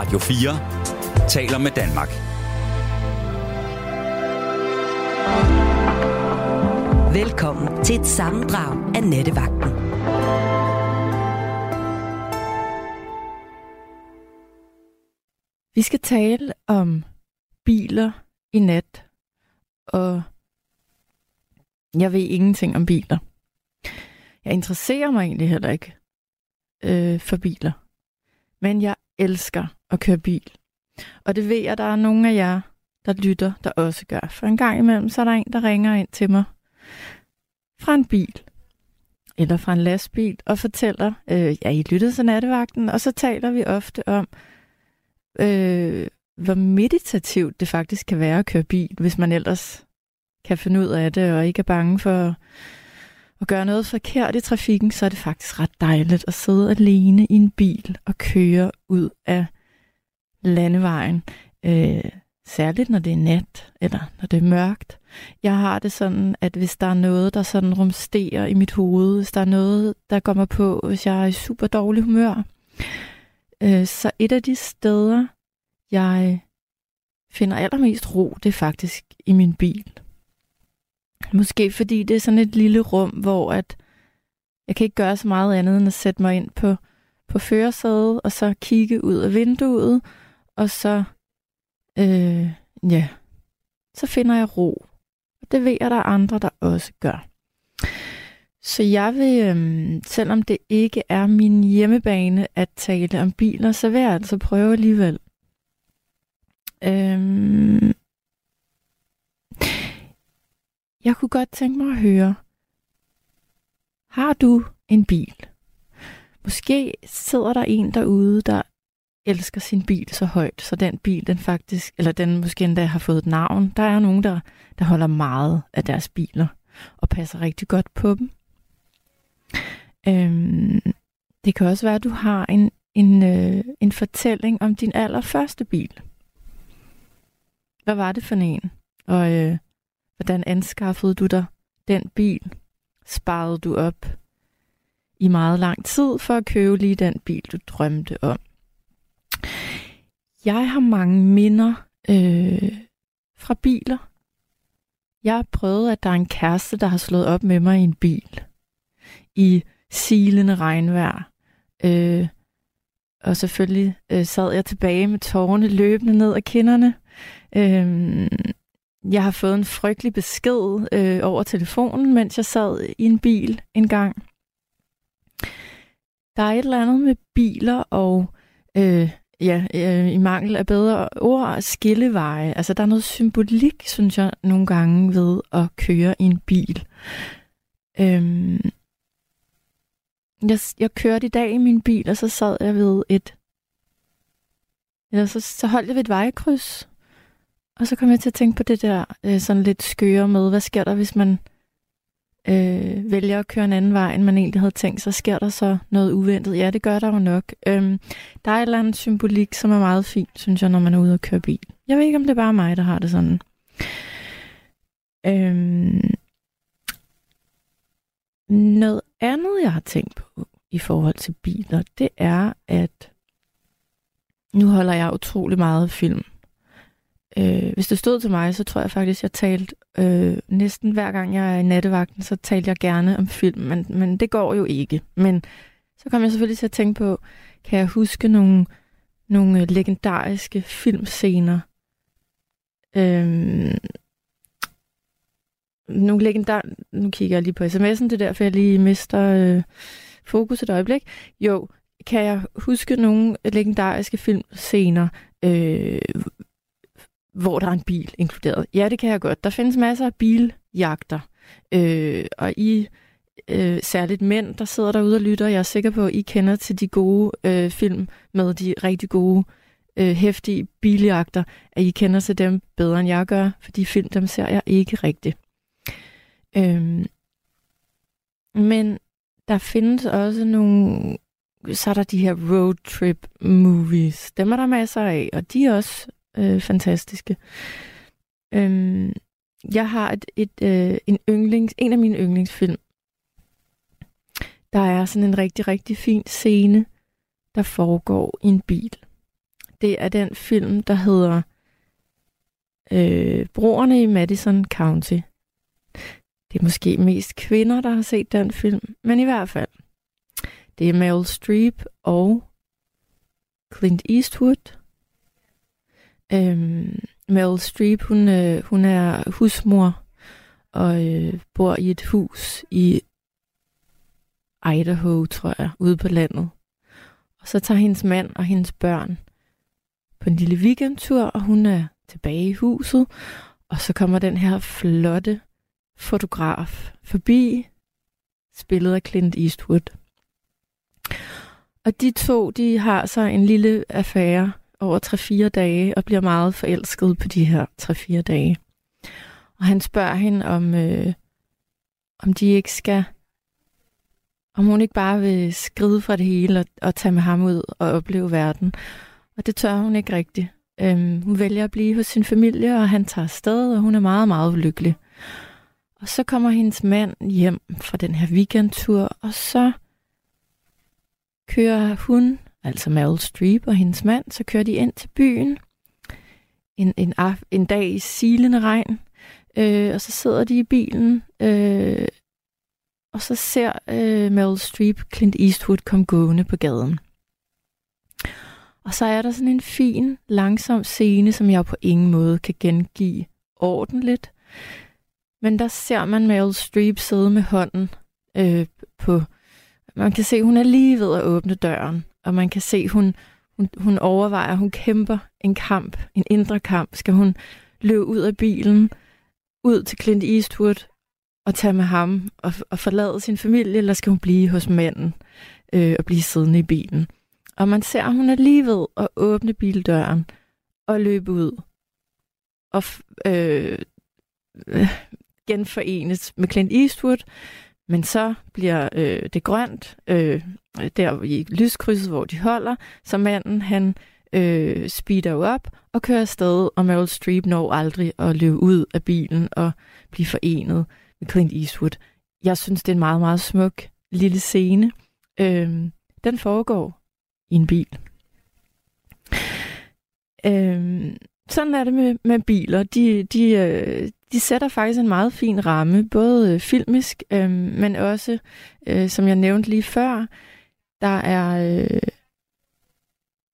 Radio 4 taler med Danmark. Velkommen til et sammendrag af Nettevagten. Vi skal tale om biler i nat, og jeg ved ingenting om biler. Jeg interesserer mig egentlig heller ikke øh, for biler. Men jeg elsker at køre bil. Og det ved jeg, der er nogle af jer, der lytter, der også gør. For en gang imellem, så er der en, der ringer ind til mig fra en bil eller fra en lastbil og fortæller, øh, ja, I lyttede til nattevagten, og så taler vi ofte om, øh, hvor meditativt det faktisk kan være at køre bil, hvis man ellers kan finde ud af det og ikke er bange for og gøre noget forkert i trafikken, så er det faktisk ret dejligt at sidde alene i en bil og køre ud af landevejen. Øh, særligt når det er nat, eller når det er mørkt. Jeg har det sådan, at hvis der er noget, der sådan rumsterer i mit hoved, hvis der er noget, der kommer på, hvis jeg er i super dårlig humør, øh, så et af de steder, jeg finder allermest ro, det er faktisk i min bil. Måske fordi det er sådan et lille rum, hvor at jeg kan ikke gøre så meget andet end at sætte mig ind på, på førersædet, og så kigge ud af vinduet, og så, øh, ja, så finder jeg ro. Og det ved jeg, der er andre, der også gør. Så jeg vil, øhm, selvom det ikke er min hjemmebane at tale om biler, så vil jeg altså prøve alligevel. Øhm, jeg kunne godt tænke mig at høre, har du en bil? Måske sidder der en derude, der elsker sin bil så højt, så den bil, den faktisk, eller den måske endda har fået et navn. Der er nogen, der, der holder meget af deres biler og passer rigtig godt på dem. Øhm, det kan også være, at du har en, en, øh, en fortælling om din allerførste bil. Hvad var det for en? Og øh, hvordan anskaffede du dig den bil? Sparede du op i meget lang tid for at købe lige den bil, du drømte om? Jeg har mange minder øh, fra biler. Jeg har prøvet, at der er en kæreste, der har slået op med mig i en bil. I silende regnvejr. Øh, og selvfølgelig øh, sad jeg tilbage med tårerne løbende ned ad kinderne. Øh, jeg har fået en frygtelig besked øh, over telefonen, mens jeg sad i en bil en gang. Der er et eller andet med biler og øh, ja, øh, i mangel af bedre ord, skilleveje. Altså, der er noget symbolik, synes jeg, nogle gange ved at køre i en bil. Øhm, jeg, jeg kørte i dag i min bil, og så sad jeg ved et... Ja, så, så holdt jeg ved et vejkryds. Og så kom jeg til at tænke på det der øh, sådan lidt skøre med, hvad sker der, hvis man øh, vælger at køre en anden vej, end man egentlig havde tænkt, så sker der så noget uventet. Ja, det gør der jo nok. Øhm, der er et eller andet symbolik, som er meget fint, synes jeg, når man er ude og køre bil. Jeg ved ikke, om det er bare mig, der har det sådan. Øhm, noget andet, jeg har tænkt på i forhold til biler, det er, at nu holder jeg utrolig meget film. Øh, hvis det stod til mig, så tror jeg faktisk, jeg talte øh, næsten hver gang jeg er i nattevagten, så talte jeg gerne om film, men, men det går jo ikke. Men så kom jeg selvfølgelig til at tænke på, kan jeg huske nogle, nogle øh, legendariske filmscener? Øh, nogle legendar... Nu kigger jeg lige på sms'en, det er derfor, jeg lige mister øh, fokus et øjeblik. Jo, kan jeg huske nogle legendariske filmscener, øh, hvor der er en bil inkluderet. Ja, det kan jeg godt. Der findes masser af biljagter, øh, og I, øh, særligt mænd, der sidder derude og lytter, jeg er sikker på, at I kender til de gode øh, film med de rigtig gode, øh, hæftige biljagter, at I kender til dem bedre, end jeg gør, for de film, dem ser jeg ikke rigtigt. Øh, men der findes også nogle så er der de her road trip movies. Dem er der masser af, og de er også øh, fantastiske. Øhm, jeg har et, et, øh, en, yndlings, en af mine yndlingsfilm. Der er sådan en rigtig, rigtig fin scene, der foregår i en bil. det er den film, der hedder øh, Broerne i Madison County. Det er måske mest kvinder, der har set den film, men i hvert fald. Det er Meryl Streep og Clint Eastwood. Øhm, Meryl Streep, hun, øh, hun er husmor og øh, bor i et hus i Idaho, tror jeg, ude på landet. Og så tager hendes mand og hendes børn på en lille weekendtur, og hun er tilbage i huset. Og så kommer den her flotte fotograf forbi, spillet af Clint Eastwood. Og de to, de har så en lille affære over 3-4 dage, og bliver meget forelsket på de her 3-4 dage. Og han spørger hende, om, øh, om de ikke skal om hun ikke bare vil skride fra det hele og, og tage med ham ud og opleve verden. Og det tør hun ikke rigtigt. Øhm, hun vælger at blive hos sin familie, og han tager afsted, og hun er meget, meget ulykkelig. Og så kommer hendes mand hjem fra den her weekendtur, og så kører hun, altså Meryl Streep og hendes mand, så kører de ind til byen en, en, af, en dag i silende regn, øh, og så sidder de i bilen, øh, og så ser øh, Meryl Streep Clint Eastwood komme gående på gaden. Og så er der sådan en fin, langsom scene, som jeg på ingen måde kan gengive ordentligt. Men der ser man Meryl Streep sidde med hånden øh, på... Man kan se, hun er lige ved at åbne døren, og man kan se, hun, hun, hun overvejer, hun kæmper en kamp, en indre kamp. Skal hun løbe ud af bilen, ud til Clint Eastwood, og tage med ham og, og forlade sin familie, eller skal hun blive hos manden øh, og blive siddende i bilen? Og man ser, at hun er lige ved at åbne bildøren og løbe ud og øh, øh, genforenes med Clint Eastwood, men så bliver øh, det grønt øh, der i lyskrydset, hvor de holder, så manden han øh, speeder op og kører afsted, og Meryl Streep når aldrig at løbe ud af bilen og blive forenet med Clint Eastwood. Jeg synes, det er en meget, meget smuk lille scene. Øh, den foregår i en bil. Øh, sådan er det med, med biler. De, de, øh, de sætter faktisk en meget fin ramme, både øh, filmisk, øh, men også, øh, som jeg nævnte lige før, der er... Øh,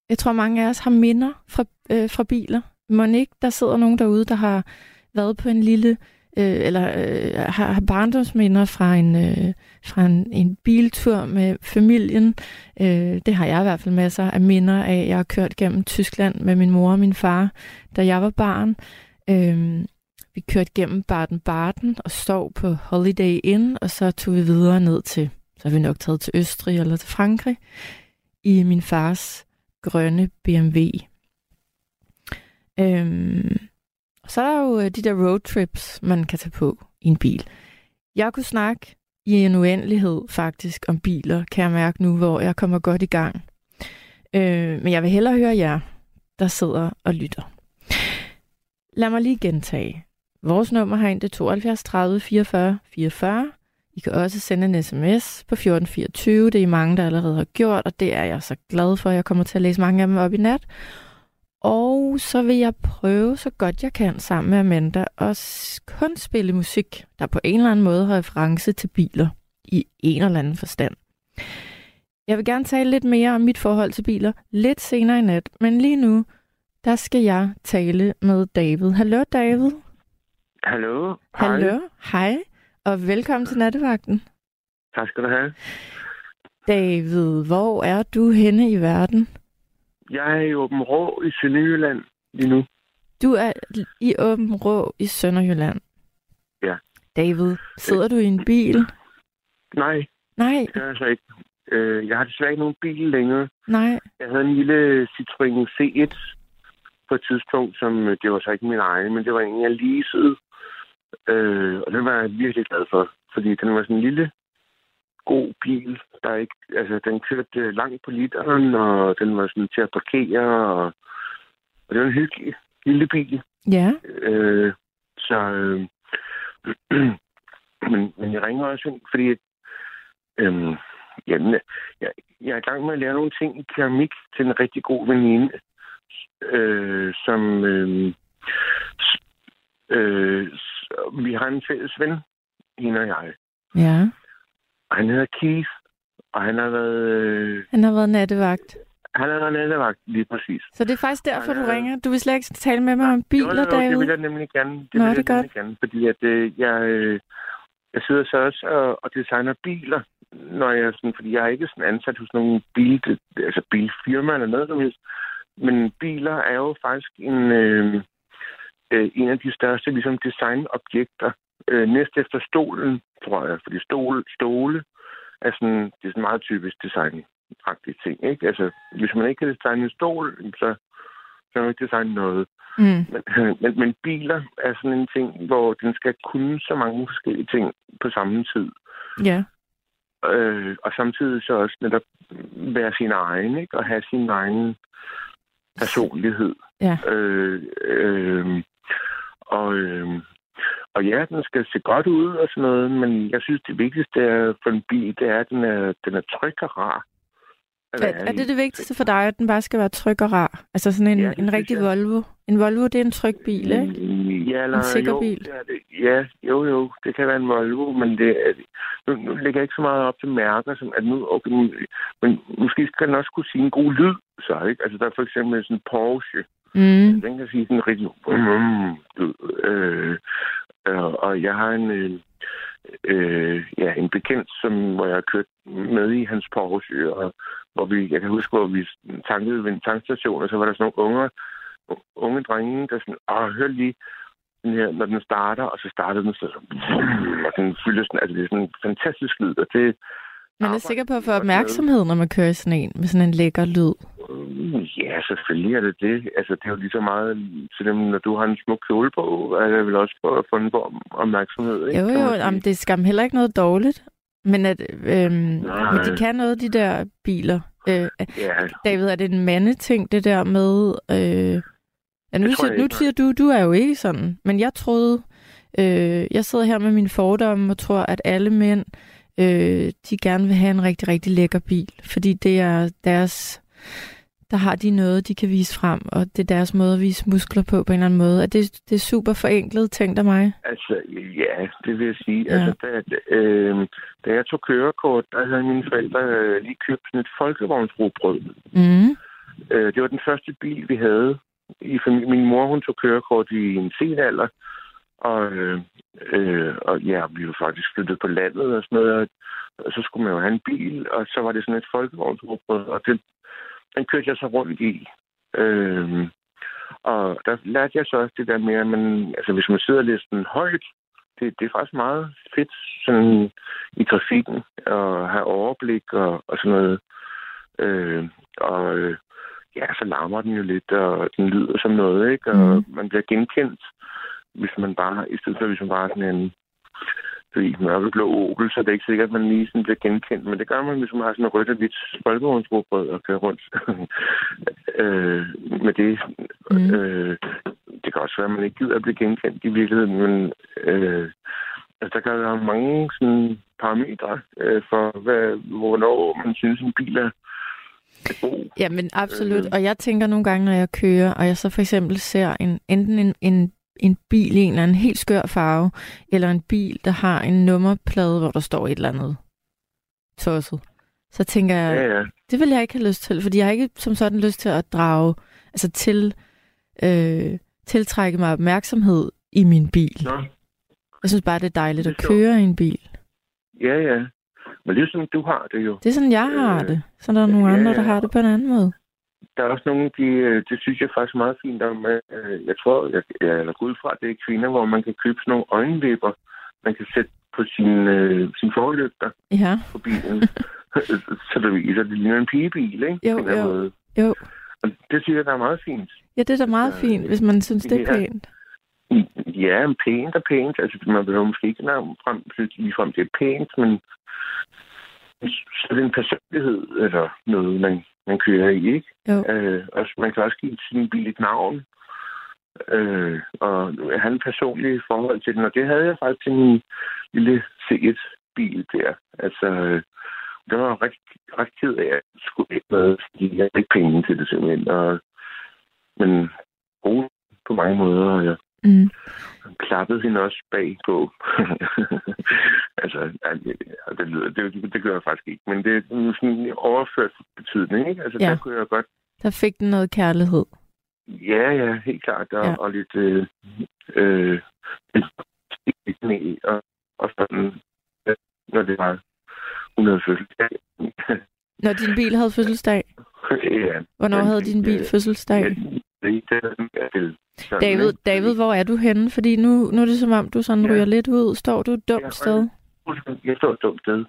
jeg tror, mange af os har minder fra, øh, fra biler. Må ikke, der sidder nogen derude, der har været på en lille øh, eller øh, har, har barndomsminder fra en, øh, fra en, en biltur med familien. Øh, det har jeg i hvert fald masser af minder af. Jeg har kørt gennem Tyskland med min mor og min far, da jeg var barn. Øh, vi kørte gennem Baden-Baden og stod på Holiday Inn, og så tog vi videre ned til, så har vi nok taget til Østrig eller til Frankrig, i min fars grønne BMW. Øhm, og så er der jo øh, de der roadtrips, man kan tage på i en bil. Jeg kunne snakke i en uendelighed faktisk om biler, kan jeg mærke nu, hvor jeg kommer godt i gang. Øh, men jeg vil hellere høre jer, der sidder og lytter. Lad mig lige gentage. Vores nummer har er 72 30 44 44. I kan også sende en sms på 1424. Det er I mange, der allerede har gjort, og det er jeg så glad for. Jeg kommer til at læse mange af dem op i nat. Og så vil jeg prøve så godt jeg kan sammen med Amanda at kun spille musik, der på en eller anden måde har reference til biler i en eller anden forstand. Jeg vil gerne tale lidt mere om mit forhold til biler lidt senere i nat, men lige nu, der skal jeg tale med David. Hallo David. Hallo. Hallo. Hej. Og velkommen til nattevagten. Tak skal du have. David, hvor er du henne i verden? Jeg er i Åben Rå i Sønderjylland lige nu. Du er i Åben Rå i Sønderjylland? Ja. David, sidder du i en bil? Nej. Nej. Det er altså ikke. Øh, jeg har desværre ikke nogen bil længere. Nej. Jeg havde en lille Citroën C1 på et tidspunkt, som øh, det var så ikke min egen, men det var en, jeg leasede. Øh, og den var jeg virkelig glad for, fordi den var sådan en lille god bil. Der er ikke, altså, den kørte langt på literen, og den var sådan til at parkere, og, og det var en hyggelig lille bil. Ja. Øh, så, øh, men, men jeg ringer også ind, fordi øh, jamen, jeg, jeg er i gang med at lære nogle ting i keramik til en rigtig god veninde. Øh, som øh, øh, vi har en fælles ven, hende og jeg. Ja. Og han hedder Keith, og han har været, øh, Han har været nattevagt. han har været nattevagt lige præcis. Så det er faktisk derfor, du Ja. ringer. Du vil slet ikke tale med mig om biler, jo, jo, jo, det vil jeg nemlig gerne. Det Nå, vil det jeg nemlig gerne, fordi at øh, jeg, øh, jeg sidder så også og, og designer biler, når jeg sådan, fordi jeg er ikke sådan ansat hos nogen bil, altså bilfirma eller noget som helst. Men biler er jo faktisk en, øh, øh, en af de største ligesom designobjekter. Øh, næst efter stolen, tror jeg, fordi stol, stole er sådan, det er sådan meget typisk designagtige ting. Ikke? Altså, hvis man ikke kan designe en stol, så så kan man ikke designe noget. Mm. Men, men, men biler er sådan en ting, hvor den skal kunne så mange forskellige ting på samme tid. Ja. Øh, og samtidig så også netop være sin egen, ikke? Og have sin egen personlighed. Ja. Øh, øh, og, øh, og ja, den skal se godt ud og sådan noget, men jeg synes, det vigtigste for en bil, det er, at den er, den er tryg og rar. Er, er det det vigtigste for dig, at den bare skal være tryg og rar? Altså sådan en, Ja, en rigtig jeg. Volvo. En Volvo, det er en tryg bil, ikke? Mm, Ja, eller, En sikker jo, bil. Det er det. Ja, jo, jo. Det kan være en Volvo, men det er, nu, nu lægger jeg ikke så meget op til mærker, som at nu, okay, nu, men måske skal den også kunne sige en god lyd, så ikke? Altså, der er for eksempel sådan en Porsche. Mm. Den kan sige sådan rigtig mm, lyd. Øh, øh, og jeg har en, øh, øh, ja, en bekendt, som, hvor jeg har kørt med i hans Porsche, og hvor vi, jeg kan huske, hvor vi tankede ved en tankstation, og så var der sådan nogle unger, unge drenge, der sådan, åh, hør lige, den her, når den starter, og så starter den så, og den fylder sådan, altså det er sådan en fantastisk lyd, og det, Man er sikker på at få opmærksomhed, når man kører sådan en, med sådan en lækker lyd. Mm, Ja, selvfølgelig er det det. Altså, det er jo lige så meget dem, når du har en smuk kjole på, er det vel også for at få en på opmærksomhed, ikke? Jo, jo, jamen, det er skam heller ikke noget dårligt. Men, at, øhm, Nej. men de kan noget, de der biler. Øh, Ja, David, er det en mandeting, det der med... Øh, ja, nu, Det siger, jeg nu siger du, du er jo ikke sådan. Men jeg troede... Øh, jeg sidder her med mine fordomme og tror, at alle mænd, øh, de gerne vil have en rigtig, rigtig lækker bil. Fordi det er deres... Der har de noget, de kan vise frem, og det er deres måde at vise muskler på, på en eller anden måde. Er det, det er super forenklet, tænkt af mig? altså, ja, det vil jeg sige. Ja. Altså, da, øh, da jeg tog kørekort, der havde mine forældre øh, lige købt sådan et folkevognsrobrød. Mm. Øh, det var den første bil, vi havde i familien. Min mor, hun tog kørekort i en sen alder, og, øh, øh, og ja, vi var faktisk flyttet på landet og sådan noget, og, og så skulle man jo have en bil, og så var det sådan et folkevognsrugbrød, og det, den kørte jeg så rundt i. Øh, og der lærte jeg så også det der med, at man, altså hvis man sidder lidt sådan højt, det, det er faktisk meget fedt sådan i trafikken at have overblik og, og sådan noget. Øh, og øh, ja, så larmer den jo lidt, og den lyder som noget, ikke? Og Mhm. man bliver genkendt, hvis man bare, i stedet for hvis man bare er sådan en fordi mørkeblå Opel, så er det ikke sikkert, at man lige sådan bliver genkendt. Men det gør man, hvis man har sådan en rødt og hvidt folkevognsrugbrød og kører rundt øh, med det. Mm. Øh, det kan også være, at man ikke gider at blive genkendt i virkeligheden, men øh, altså, der kan være mange sådan, parametre øh, for, hvad, hvornår man synes, en bil er er god. Ja, men absolut. Øh. Og jeg tænker nogle gange, når jeg kører, og jeg så for eksempel ser en, enten en, en, en bil i en eller anden helt skør farve, eller en bil, der har en nummerplade, hvor der står et eller andet tosset, så tænker jeg, Ja, ja. det vil jeg ikke have lyst til, fordi jeg har ikke som sådan lyst til at drage, altså til, øh, tiltrække mig opmærksomhed i min bil. Nå. Jeg synes bare, det er dejligt Det at er sjovt. køre i en bil. Ja, ja. Men det er sådan, du har det jo. Det er sådan, jeg har Øh, det. Så er der nogle ja, andre, der har det på en anden måde. Der er også nogle, de, øh, det synes jeg faktisk er meget fint om. øh, Jeg tror, jeg, jeg er gået ud fra, det er kvinder, hvor man kan købe sådan nogle øjenvipper, man kan sætte på sin, øh, sin forlygter Ja, på bilen. så det viser, det ligner en pigebil, ikke? Jo, eller jo. måde. jo. Og det synes jeg, der er meget fint. Ja, det er da meget fint, hvis man synes, det er ja. pænt. Ja, pænt og pænt. Altså, man behøver måske ikke nærmere frem, lige frem det er pænt, men så er det en personlighed eller noget, man, man kører i, ikke? Jo. Øh, og man kan også give sin bil et navn. Øh, og have en personlig forhold til den, og det havde jeg faktisk til min lille C1-bil der. Altså, øh, det var jeg ret, ret ked af, at jeg skulle ikke med, fordi jeg havde ikke penge til det simpelthen. Og men god på mange måder, og jeg Mm. klappede hende også bag på. altså, det, det, lyder, det, det gør jeg faktisk ikke, men det er sådan en overført betydning, ikke? Altså, Ja. der kunne jeg godt Der fik den noget kærlighed. Ja, ja, helt klart. Og, Ja. og lidt... Øh, øh, og, og sådan, når det var 100 fødselsdag. Når din bil havde fødselsdag. ja. Hvornår havde din bil fødselsdag? Ja, det, det, sådan, David, ikke? David, hvor er du henne? Fordi nu, nu er det som om, du sådan Ja. ryger lidt ud. Står du et dumt Ja, sted? Jeg står et dumt sted.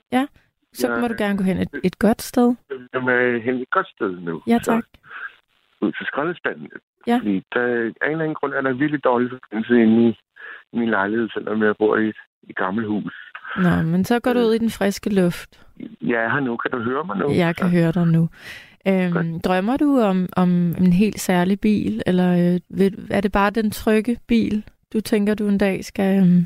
Så Ja. må du gerne gå hen et, et godt sted. Jeg er hen et godt sted nu. Ja, tak. Så, ud til skraldespanden. Ja. Fordi der, af en eller anden grund er der virkelig dårlig forbindelse inde i, i min lejlighed, selvom jeg bor i et, et gammelt hus. Nå, men så går du ud i den friske luft. Jeg er her nu. Kan du høre mig nu? Jeg kan høre dig nu. Øhm, drømmer du om, om en helt særlig bil, eller øh, vil, er det bare den trygge bil, du tænker, du en dag skal... Øhm...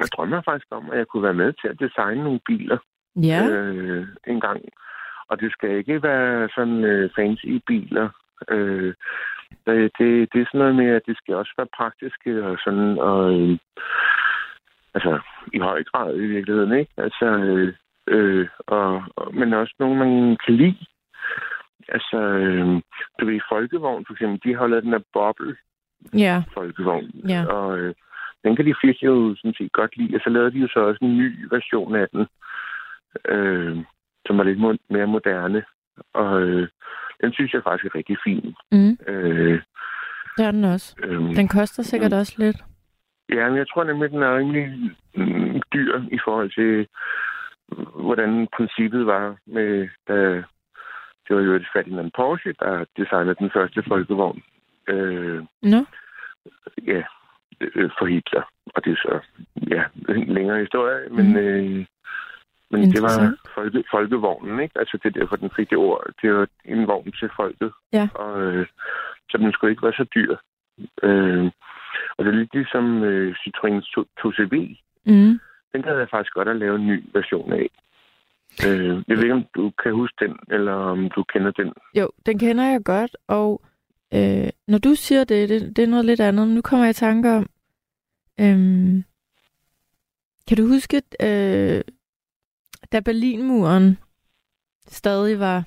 Jeg drømmer faktisk om, at jeg kunne være med til at designe nogle biler Ja, øh, en gang. Og det skal ikke være sådan øh, fancy biler. Øh, det, det, det er sådan noget med, at det skal også være praktiske og sådan, og øh, altså i høj grad i virkeligheden, ikke? Altså, øh, øh, og, og, men også nogle, man kan lide. Altså, øh, du ved, Folkevogn for eksempel, de har lavet den der boble ja, folkevogn. Ja. Og øh, den kan de fleste jo sådan set godt lide. Og så lavede de jo så også en ny version af den, øh, som er lidt mere moderne. Og øh, den synes jeg faktisk er rigtig fin. mm, Øh, det er den også. øh, Den koster sikkert også lidt. Ja, men jeg tror nemlig, at den er rimelig mm, dyr i forhold til, hvordan princippet var med, da det var jo et Ferdinand Porsche, der designede den første folkevogn. Øh, Nå, ja, øh, for Hitler. Og det er så, ja, en længere historie, men, Mhm. øh, men det var folke, folkevognen, ikke? Altså det er derfor, den fik det ord. Det var en vogn til folket. Ja. Og, øh, så den skulle ikke være så dyr. Øh, og det er lidt ligesom øh, Citroën 2CV. mm. Den gad jeg faktisk godt at lave en ny version af. Øh, jeg ved ikke, om du kan huske den, eller om du kender den. Jo, den kender jeg godt, og øh, når du siger det, det, det er noget lidt andet. Nu kommer jeg i tanke om, øh, kan du huske, øh, da Berlinmuren stadig var,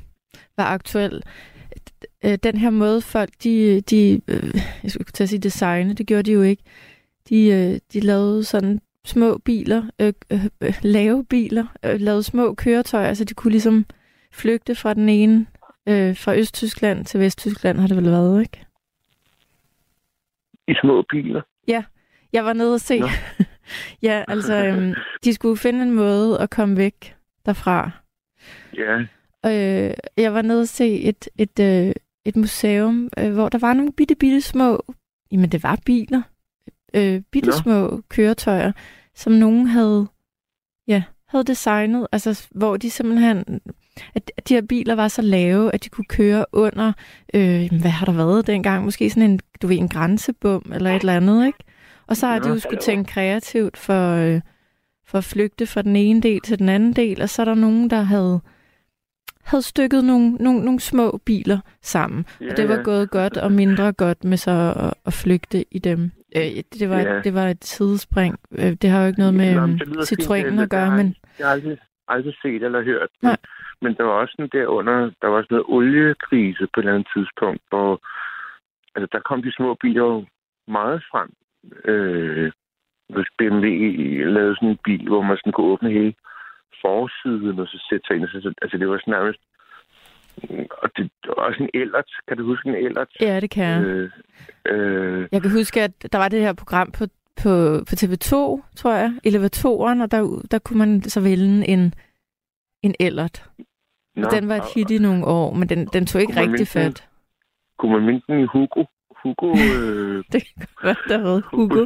var aktuel, øh, den her måde folk, de, de øh, jeg skulle til at sige designe, det gjorde de jo ikke, de, øh, de lavede sådan små biler, øh, øh, øh, lave biler, øh, lavede små køretøjer, så de kunne ligesom flygte fra den ene Øh, fra Østtyskland til Vesttyskland har det vel været, ikke? I små biler. Jeg var nede og se. Ja, altså, øhm, de skulle finde en måde at komme væk derfra. Ja, Øh, jeg var nede og se et, et, øh, et museum, øh, hvor der var nogle bitte, bitte små, jamen det var biler, øh, bitte Nå. små køretøjer, som nogen havde, ja, havde designet, altså hvor de simpelthen, at de her biler var så lave, at de kunne køre under, øh, hvad har der været dengang, måske sådan en, du ved, en grænsebom eller et eller andet, ikke? Og så har de jo skulle tænke kreativt for, øh, for at flygte fra den ene del til den anden del, og så er der nogen, der havde havde stykket nogle, nogle, nogle små biler sammen. ja Og det var ja. gået godt og mindre godt med så at, at flygte i dem. Øh, det, var, Ja. det var et sidespring. Øh, det har jo ikke noget med Nå. Citroën Det- at gøre, men Jeg har aldrig, aldrig set eller hørt. Nej. Men der var også sådan derunder, der var sådan noget oliekrise på et eller andet tidspunkt, hvor altså, der kom de små biler meget frem. Øh, hvis BMW lavede sådan en bil, hvor man sådan kunne åbne hele forsiden, og så sætte sig ind. Så, altså, det var sådan nærmest... Og det også en ellert. Kan du huske en ellert? ja, det kan jeg. Øh, øh, Jeg kan huske, at der var det her program på, på, på TV2, tror jeg, Elevatoren, og der, der kunne man så vælge en, en ellert. nå, Den var et hit i nogle år, men den, den tog ikke rigtig fat. Kunne man minde den i Hugo? Hugo... Øh, Det kan godt der havde Hugo.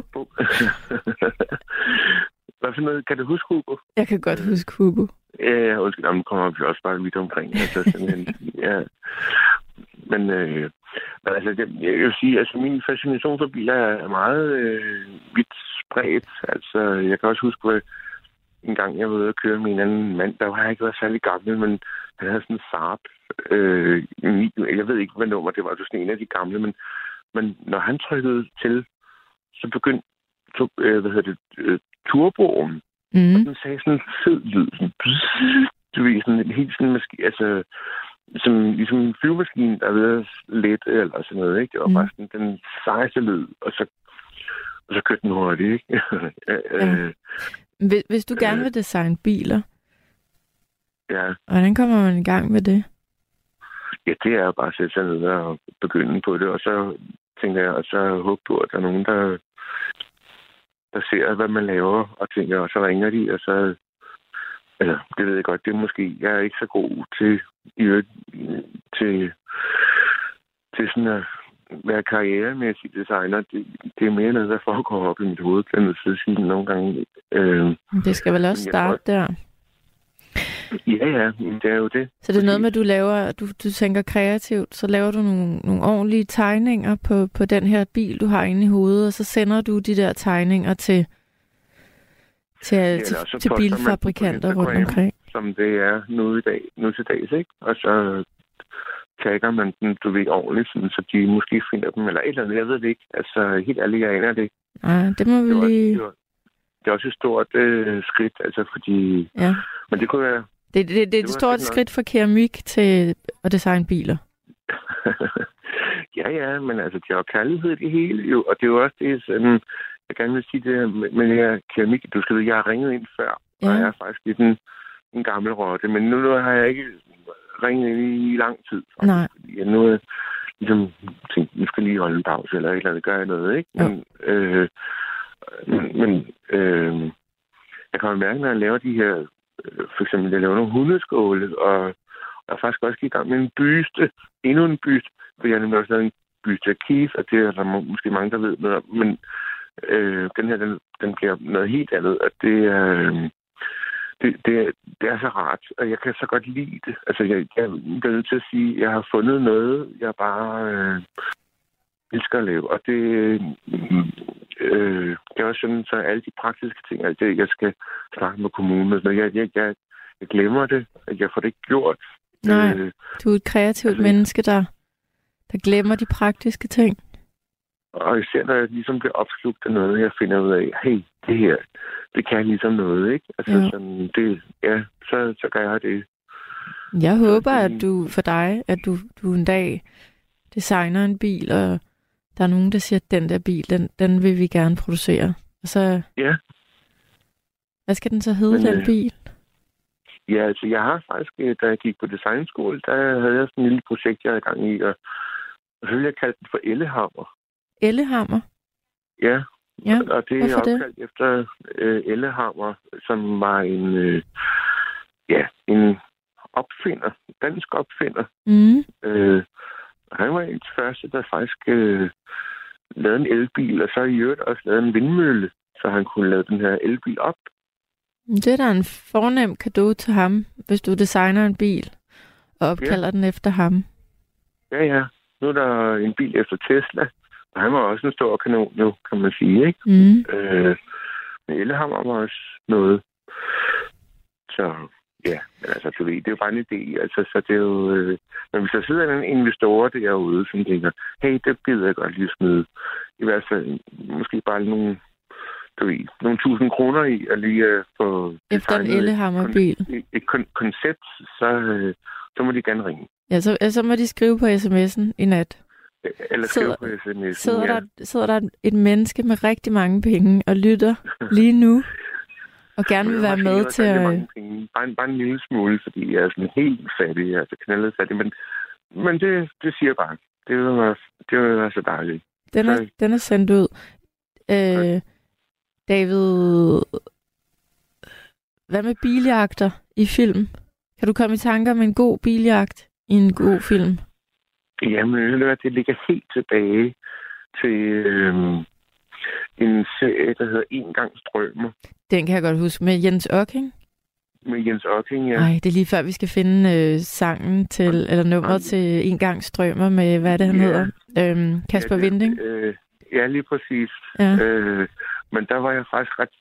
Hvad for noget? Kan du huske Hugo? Jeg kan godt huske Hugo. Ja, undskyld, jamen, kommer vi også bare vidt omkring. Altså, simpelthen, ja. Men, øh, men altså, det, jeg vil sige, altså, min fascination for biler er meget øh, vidt spredt. Altså, jeg kan også huske, at en gang jeg var ude at køre med en anden mand, der var jeg ikke været særlig gammel, men han havde sådan en Saab. Øh, jeg ved ikke, hvad nummer det var. Det var sådan en af de gamle, men, men når han trykkede til, så begyndte to, øh, hvad hedder det, øh, turboen. Mm. Og den sagde sådan en fed lyd. Sådan, du ved, sådan en helt sådan maskine, altså, som, ligesom en flyvemaskine, der er ved at lette eller sådan noget, ikke? Det var mm. bare sådan den sejeste lyd, og så, og så kørte den hurtigt, ikke? ja. Hvis, hvis du gerne øh. vil designe biler, ja. hvordan kommer man i gang med det? Ja, det er bare at sætte sig ned og begynde på det, og så tænker jeg, og så håbe på, at der er nogen, der, der ser, hvad man laver, og tænker, og så ringer de, og så eller det ved jeg godt, det er måske, jeg er ikke så god til, i, til, til sådan at være karrieremæssig designer. Det, det er mere noget, der foregår op i mit hoved, kan jeg sige nogle gange. Øh, det skal vel også starte der? Ja, ja, det er jo det. Så det er noget med, at du laver, du, du tænker kreativt, så laver du nogle, nogle ordentlige tegninger på, på den her bil, du har inde i hovedet, og så sender du de der tegninger til, til, ja, til, til bilfabrikanter rundt omkring. Som det er nu, i dag, nu til dags, ikke? Og så tagger man dem, du ved, ordentligt, sådan, så de måske finder dem, eller et eller andet, jeg ved det ikke. Altså, helt ærligt, jeg aner det ikke. Nej, det må vi det lige... det, var, det er også et stort øh, skridt, altså, fordi... Ja. Men det kunne være... Det, det, det, det er et stort skridt fra keramik til at designe biler. ja, ja, men altså, det er jo kærlighed det hele, jo, og det er jo også det, sådan, jeg gerne vil sige det med, med det her keramik. Du skal vide, jeg har ringet ind før, ja. og jeg er faktisk lidt en, en gammel rotte, men nu, nu har jeg ikke ringet ind i, i lang tid. Nej. Jeg nu er ligesom tænkt, nu skal lige holde en pause, eller et eller andet, gør jeg noget, ikke? Men, øh, men, men øh, jeg kan jo mærke, når jeg laver de her, øh, Øh, for eksempel, jeg laver nogle hundeskåle, og jeg er faktisk også i gang med en byste, endnu en byste, for jeg har nemlig også lavet en byste af Keith, og det er der måske mange, der ved noget om, men Øh, den her, den, den bliver noget helt andet, og det er... Øh, det, det, det er så rart, og jeg kan så godt lide det. Altså, jeg, jeg er nødt til at sige, at jeg har fundet noget, jeg bare øh, elsker at lave. Og det, øh, det er også sådan, så alle de praktiske ting, altså, jeg skal snakke med kommunen, så jeg, jeg, jeg, jeg glemmer det, at jeg får det ikke gjort. Nej, øh, du er et kreativt altså, menneske, der, der glemmer de praktiske ting. Og især når jeg ligesom bliver opslugt af noget, jeg finder ud af, hey, det her, det kan ligesom noget, ikke? Altså ja. sådan, det, ja, så, så gør jeg det. Jeg håber, at du for dig, at du, du en dag designer en bil, og der er nogen, der siger, at den der bil, den, den vil vi gerne producere. Og så... Ja. Hvad skal den så hedde, Men, den øh, bil? Ja, altså jeg har faktisk, øh, da jeg gik på designskole, der havde jeg sådan en lille projekt, jeg havde gang i, og så ville jeg kalde den for Ellehammer. Ellehammer? Ja, ja. og det er opkaldt det? efter øh, Ellehammer, som var en, øh, ja, en opfinder, dansk opfinder. Mm. Øh, han var en af de første, der faktisk øh, lavede en elbil, og så i øvrigt også lavede en vindmølle, så han kunne lave den her elbil op. Det er da en fornem gave til ham, hvis du designer en bil og opkalder ja. den efter ham. Ja, ja. Nu er der en bil efter Tesla, og han var også en stor kanon nu, kan man sige, ikke? Mm. Øh, men Ellehammer var også noget. Så ja, men altså, du ved, det er jo bare en idé. Altså, så det er jo... Øh, men hvis der sidder en investor derude, som tænker, hey, det gider jeg godt lige smide. I hvert fald måske bare nogle du ved, nogle tusind kroner i at lige uh, få Efter en Ellehammer-bil. Et, et kon- koncept, så, uh, så må de gerne ringe. Ja, så, så må de skrive på sms'en i nat. Eller sidder, på sms'en, sidder, ja. der, sidder der et menneske med rigtig mange penge og lytter lige nu, og gerne vil være med til at... Bare en, bare en lille smule, fordi jeg er sådan helt fattig, altså knaldet fattig, men, men det, det siger bare. Det vil være, det vil være så dejligt. Den er, så... den er sendt ud. Øh, David, hvad med biljagter i film? Kan du komme i tanker om en god biljagt i en god film? Jamen, det ligger helt tilbage til øhm, en serie, der hedder En gang strømmer. Den kan jeg godt huske. Med Jens Ocking? Med Jens Ocking, ja. Nej, det er lige før, vi skal finde øh, sangen til, eller nummeret til En gang strømmer med, hvad det, han ja. hedder? Øhm, Kasper ja, det, Vinding? Øh, ja, lige præcis. Ja. Øh, Men der var jeg faktisk ret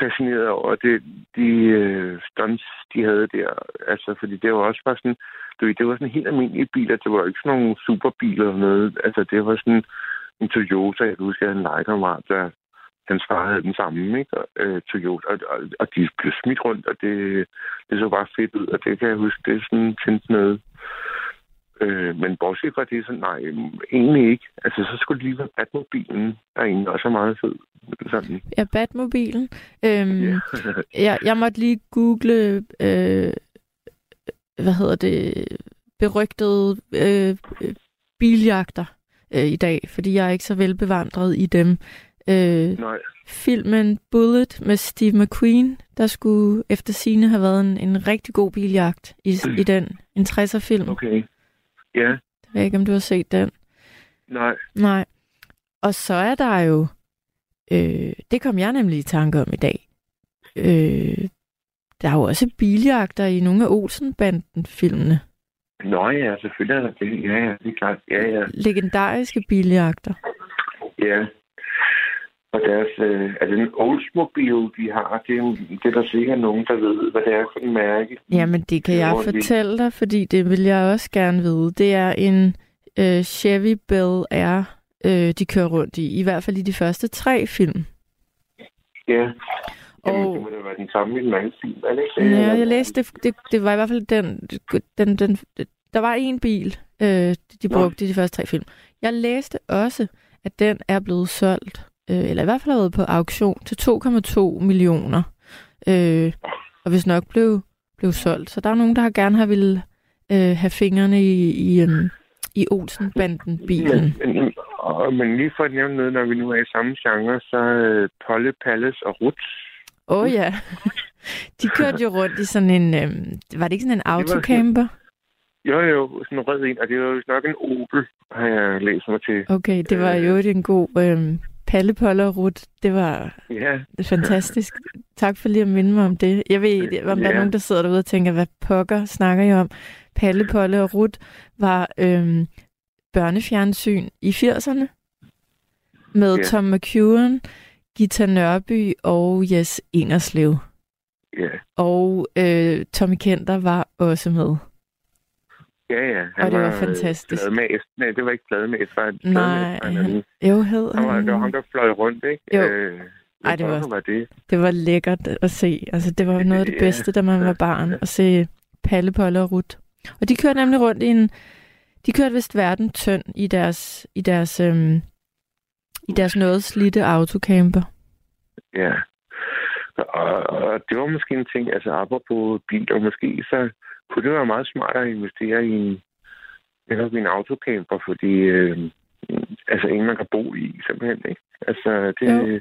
fascineret over det, de øh, stunts, de havde der. Altså, fordi det var også bare sådan, du ved, det var sådan helt almindelige biler. Det var ikke sådan nogle superbiler eller noget. Altså, det var sådan en Toyota. Jeg kan huske, jeg havde en legekammerat, der hans far havde den samme, ikke? Og, øh, Toyota, og, og, og de blev smidt rundt, og det, det så bare fedt ud, og det kan jeg huske, det er sådan tændt noget. Øh, men bortset fra det, så nej, egentlig ikke. Altså, så skulle det lige være Batmobilen, der egentlig også er meget fed. Sådan. Ja, Batmobilen. Øhm, ja. jeg, jeg måtte lige google, øh, hvad hedder det, berygtede øh, biljagter øh, i dag, fordi jeg er ikke så velbevandret i dem. Øh, Nej. Filmen Bullet med Steve McQueen, der skulle efter sine have været en, en rigtig god biljagt i, i den. En 60'er-film. Okay. Ja. Jeg ved ikke, om du har set den. Nej. Nej. Og så er der jo, øh, det kom jeg nemlig i tanke om i dag, øh, der er jo også biljagter i nogle af Olsen-banden-filmene. Nå ja, selvfølgelig er der det. Ja, ja, det er klart. Ja, ja. Legendariske biljagter. Ja. Og deres, øh, er det en Oldsmobile, de har? Det er, det er der sikkert nogen, der ved, hvad det er for en mærke. Jamen, det kan jeg fortælle dig, fordi det vil jeg også gerne vide. Det er en øh, Chevy Bel Air, øh, de kører rundt i. I hvert fald i de første tre film. Ja. Jamen, Og- det må da være den samme i den anden er det ikke? Ja, jeg læste, det, det, det var i hvert fald den, den, den, der var en bil, øh, de brugte i de første tre film. Jeg læste også, at den er blevet solgt, øh, eller i hvert fald har været på auktion til 2,2 millioner. Øh, og hvis nok blev, blev solgt. Så der er nogen, der har gerne har ville øh, have fingrene i, i, um, i Olsen-banden-bilen. Men, men, og, men lige for at nævne noget, når vi nu er i samme genre, så øh, Polle, Palles og Ruts. Åh oh, ja. De kørte jo rundt i sådan en, øh, var det ikke sådan en autocamper? Jo, jo, sådan en rød en, og det var jo nok en Opel, har jeg læst mig til. Okay, det var jo en god øh, Palle, Polle og Rut. Det var Ja, fantastisk. Tak for lige at minde mig om det. Jeg ved ikke, om der er Ja. nogen, der sidder derude og tænker, hvad pokker snakker I om? Palle, Polle og Rut var øh, børnefjernsyn i 80'erne med Ja. Tom McEwan, Gita Nørby og Jes Ingerslev. ja, Og øh, Tommy Kenter var også med. ja, ja. Og det var øh, fantastisk. Plademæs. Nej, det var ikke plademæs, det var Nej, var en anden. Jo, hed Han var, det var ham, han. der fløj rundt, ikke? Jo. Øh, Ej, det var- var det. Det var lækkert at se. Altså, det var noget af det Ja. bedste, da man var barn, at se Palle, Polle og Rut. Og de kørte nemlig rundt i en... De kørte vist verden tynd i deres, i deres, øhm, i deres noget slidte autocamper. Ja. Og, og det var måske en ting, altså apropos biler, måske så kunne det være meget smart at investere i en, netop i en autocamper, fordi øh, altså en, man kan bo i, simpelthen, ikke? Altså, det, Jo.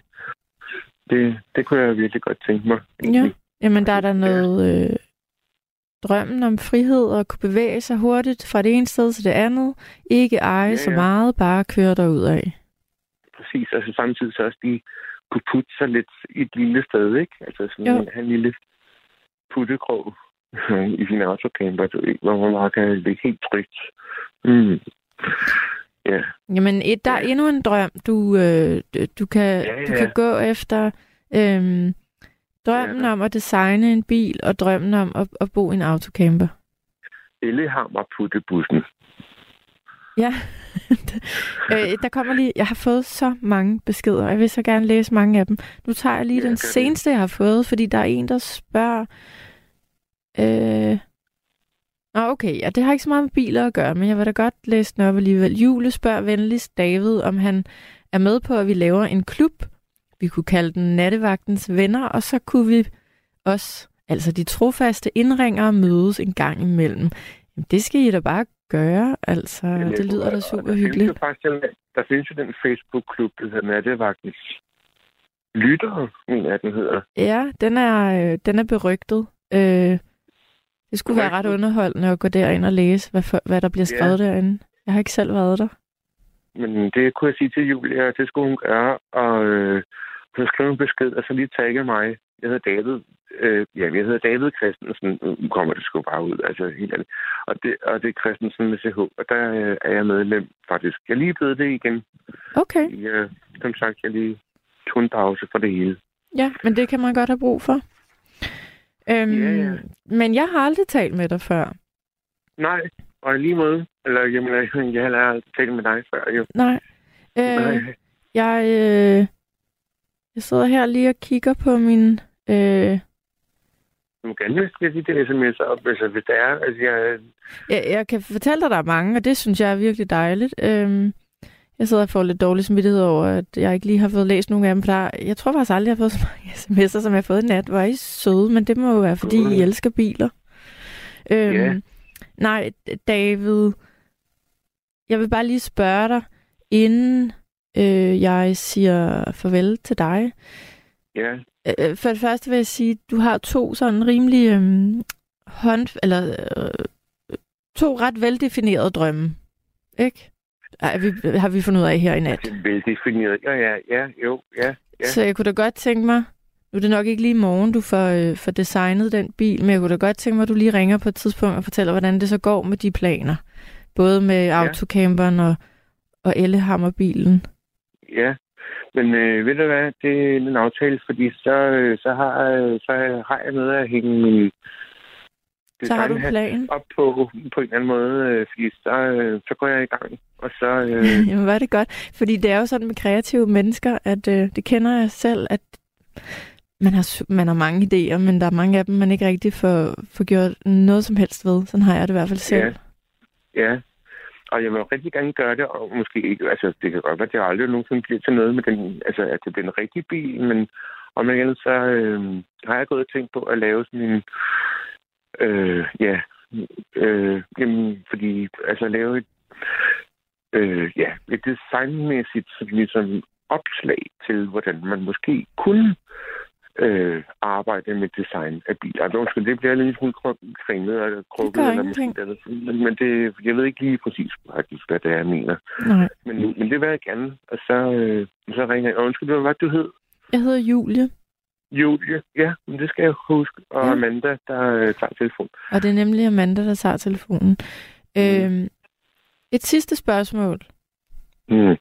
det, det kunne jeg virkelig godt tænke mig. Ja. Jamen, der er der noget... Øh, drømmen om frihed og kunne bevæge sig hurtigt fra det ene sted til det andet. Ikke eje Ja, så ja. meget, bare køre derud af. Præcis, altså samtidig så også de kunne putte sig lidt i et lille sted, ikke? Altså sådan Jo. en, en lille puttekrog i sin autocamper, du ved, hvor man bare kan ligge helt trygt. Mm. Ja, Jamen, et, der er endnu en drøm, du, øh, du- du, kan, Ja, du ja. kan gå efter. Øhm, drømmen Ja. om at designe en bil, og drømmen om at, at bo i en autocamper. Ellehammer puttebussen. Ja, øh, der kommer lige, jeg har fået så mange beskeder, og jeg vil så gerne læse mange af dem. Nu tager jeg lige Ja, den seneste, jeg har fået, fordi der er en, der spørger... Øh, Nå, okay, ja, det har ikke så meget med biler at gøre, men jeg vil da godt læse den op alligevel. Jule spørger venligst David, om han er med på, at vi laver en klub. Vi kunne kalde den Nattevagtens Venner, og så kunne vi også, altså de trofaste indringere, mødes en gang imellem. Jamen, det skal I da bare gøre, altså. Jamen, det lyder da super der findes hyggeligt. Jo faktisk, der findes jo den Facebook-klub, der hedder Nattevagtens Lyttere, mener jeg, den hedder. Ja, den er, øh, den er berygtet. Øh, det skulle være ret underholdende at gå derind og læse, hvad, for, hvad der bliver Ja. skrevet derinde. Jeg har ikke selv været der. Men det kunne jeg sige til Julia, at det skulle hun gøre, og øh, hun skrev en besked, og så lige tagge mig. Jeg hedder David. Øh, ja, jeg hedder David Christensen. Nu kommer det sgu bare ud, altså helt ærligt. Og det, og det er Christensen med CH, og der øh, er jeg medlem faktisk. Jeg er lige blevet det igen. Okay. Jeg, som sagt, jeg lige tog en pause for det hele. Ja, men det kan man godt have brug for. Øhm, Ja, ja. Men jeg har aldrig talt med dig før. Nej, og i lige måde. Eller, jamen, jeg, jeg har aldrig talt med dig før, jo. Nej. Øh, Nej. jeg, øh, jeg sidder her lige og kigger på min... Øh, Du gerne skal sige det sms op, altså, hvis det er. Altså, jeg, jeg, jeg kan fortælle dig, der er mange, og det synes jeg er virkelig dejligt. Øh, jeg sidder og får lidt dårlig samvittighed over, at jeg ikke lige har fået læst nogen af dem, for der, jeg tror faktisk aldrig, jeg har fået så mange sms'er, som jeg har fået i nat. Hvor er I søde, men det må jo være, fordi I elsker biler. Øhm, Ja. Nej, David, jeg vil bare lige spørge dig, inden øh, jeg siger farvel til dig. ja, Øh, for det første vil jeg sige, at du har to sådan rimelig øh, hånd... Eller øh, to ret veldefinerede drømme. Ikke? Ej, vi, har vi fundet ud af her i nat. altså, veldefineret. Ja, ja, ja, jo, ja. Ja. Så jeg kunne da godt tænke mig, nu er det nok ikke lige i morgen, du får, øh, får designet den bil, men jeg kunne da godt tænke mig, at du lige ringer på et tidspunkt og fortæller, hvordan det så går med de planer. Både med ja. autocamperen og, og Ellehammerbilen. Ja, men øh, ved du hvad, det er en aftale, fordi så, øh, så, har, øh, så har jeg noget at hænge min Så har du plan. op på, på en eller anden måde, øh, fordi så, øh, så går jeg i gang. Og så, øh, Jamen, var det godt. Fordi det er jo sådan med kreative mennesker, at øh, det kender jeg selv, at man har, man har mange idéer, men der er mange af dem, man ikke rigtig får, får gjort noget som helst ved. Sådan har jeg det i hvert fald selv. Ja. Ja. Og jeg vil rigtig gerne gøre det, og måske ikke, altså det kan godt være, at det aldrig nogensinde bliver til noget med den, altså at det bliver en rigtig bil, men om igen, så øh, har jeg gået og tænkt på at lave sådan en, øh, ja, øh, jamen, fordi, altså lave et, øh, ja, et designmæssigt sådan ligesom opslag til, hvordan man måske kunne øh, arbejde med design af biler. Altså, undskyld, det bliver lidt smule kringlet og krukket. gør eller måske andet. Men, det, jeg ved ikke lige præcis faktisk, hvad det er, jeg mener. Nej. Men, men det vil jeg gerne. Og så, øh, så ringer jeg. Og Undskyld, hvad var det, du hed? Jeg hedder Julie, Julie. Ja, men det skal jeg huske. Og Ja. Amanda, der øh, tager telefon. og det er nemlig Amanda, der tager telefonen. Mm. Øhm, et sidste spørgsmål. Mm.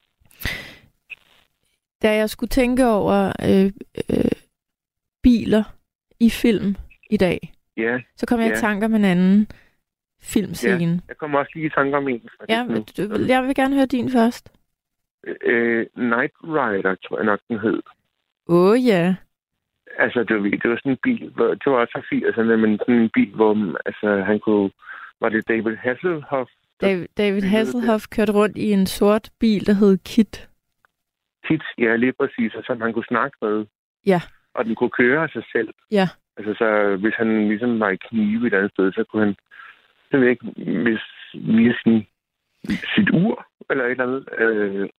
Da jeg skulle tænke over øh, øh, biler i film i dag, Ja, så kom jeg i Ja. tanke om en anden filmscene. jeg kommer også lige i tanke om en. Ja, du, jeg vil gerne høre din først. Øh, Night Rider, tror jeg nok, den hed. Åh oh, ja. Altså, det var, det var sådan en bil, hvor, det var også fra 80'erne, men sådan en bil, hvor altså, han kunne... Var det David Hasselhoff? David, David Hasselhoff kørte rundt i en sort bil, der hed Kit. Tit, ja, lige præcis, og som han kunne snakke med. Ja. Og den kunne køre af sig selv. Ja. Altså, så hvis han ligesom var i knive et andet sted, så kunne han, jeg ved ikke, hvis via sin, sit ur, eller et eller andet, øh,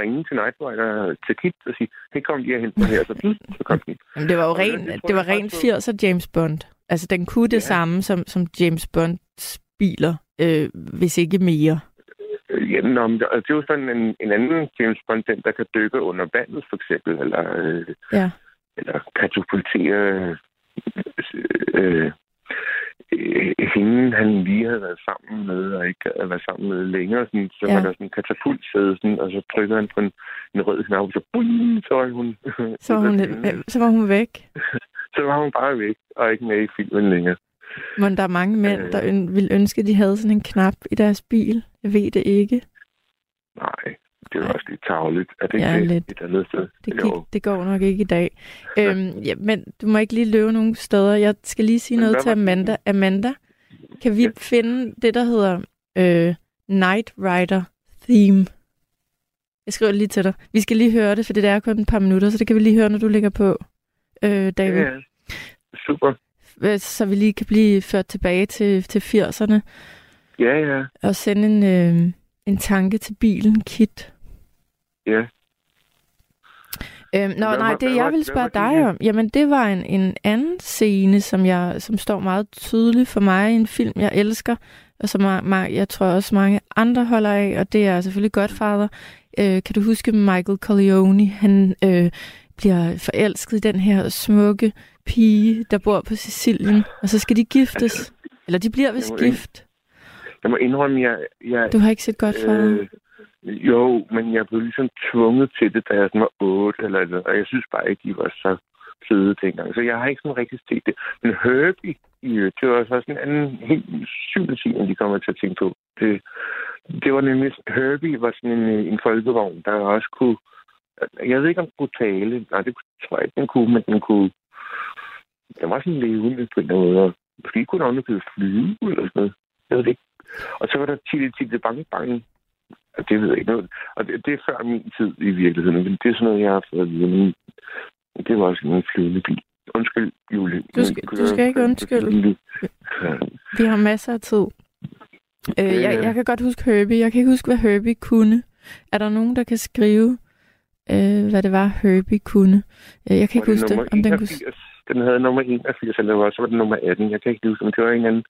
ringe til Night Rider til Kit og sige, hey, kom lige og hent mig her, så, så kom den. Jamen, det var jo ren, det det var ren faktisk 80'er James Bond. Altså, den kunne det Ja. samme som, som James Bonds biler, øh, hvis ikke mere. Øh, Ja, nå, men det, det er jo sådan en, en anden James Bond, den, der kan dykke under vandet, for eksempel, eller, øh, Ja. eller katapultere øh, øh, hende, han lige havde været sammen med, og ikke havde været sammen med længere, sådan, så Ja. var der sådan en katapultsæde, sådan, og så trykker han på en, en rød knap, og så, bum, så var hun, Så var, hun, så var hun væk. så var hun bare væk, og ikke med i filmen længere. Men der er mange mænd, Øh. der øn- ville ønske, at de havde sådan en knap i deres bil. Jeg ved det ikke. Nej, det var også lidt tageligt. Er det ikke Ja, det lidt. et andet sted? Det, gik, det går nok ikke i dag. Øhm, ja, men du må ikke lige løbe nogen steder. Jeg skal lige sige Men noget til? Amanda. Amanda, kan vi Ja. finde det, der hedder øh, Night Rider Theme? Jeg skriver det lige til dig. Vi skal lige høre det, for det der er kun et par minutter, så det kan vi lige høre, når du ligger på, øh, David. Ja, super. Så vi lige kan blive ført tilbage til, til 80'erne Ja, ja. og sende en, øh, en tanke til bilen, Kit. Ja. Øhm, nå, Hvad nej, det hvad jeg var- ville spørge dig om, jamen det var en, en anden scene, som jeg som står meget tydeligt for mig i en film, jeg elsker, og som jeg, jeg, jeg tror også mange andre holder af, og det er selvfølgelig Godfather. Øh, kan du huske Michael Corleone? Han øh, bliver forelsket i den her smukke pige, der bor på Sicilien, og så skal de giftes. Eller de bliver vist Jeg gift. Jeg må indrømme, jeg... jeg Du har ikke set Godfather? øh, Jo, men jeg blev ligesom tvunget til det, da jeg sådan var otte, eller, eller, og jeg synes bare ikke, de var så fede dengang. Så jeg har ikke sådan rigtig set det. Men Herbie, i, det var så sådan en anden helt syvende ting, de kommer til at tænke på. Det, det var nemlig, Herbie var sådan en, en folkevogn, der også kunne, jeg ved ikke, om den kunne tale. Nej, det tror jeg ikke, den kunne, men den kunne, den var sådan levende på en måde. Måske kunne den også flyve eller sådan noget. Jeg ved det ikke. Og så var der Tille Tille Bang Bang. Og det ved jeg ikke noget. Og det, det er før min tid i virkeligheden. Men det er sådan noget, jeg har fået at vide. Det var også en flyvende bil. Undskyld, Julie. Du skal, du skal ikke undskylde. Vi har masser af tid. Øh, jeg, jeg kan godt huske Herbie. Jeg kan ikke huske, hvad Herbie kunne. Er der nogen, der kan skrive, øh, hvad det var, Herbie kunne? Øh, jeg kan ikke huske det. Om den, kunne... den havde nummer 81, eller så var den nummer 18. Jeg kan ikke huske, men det var en anden,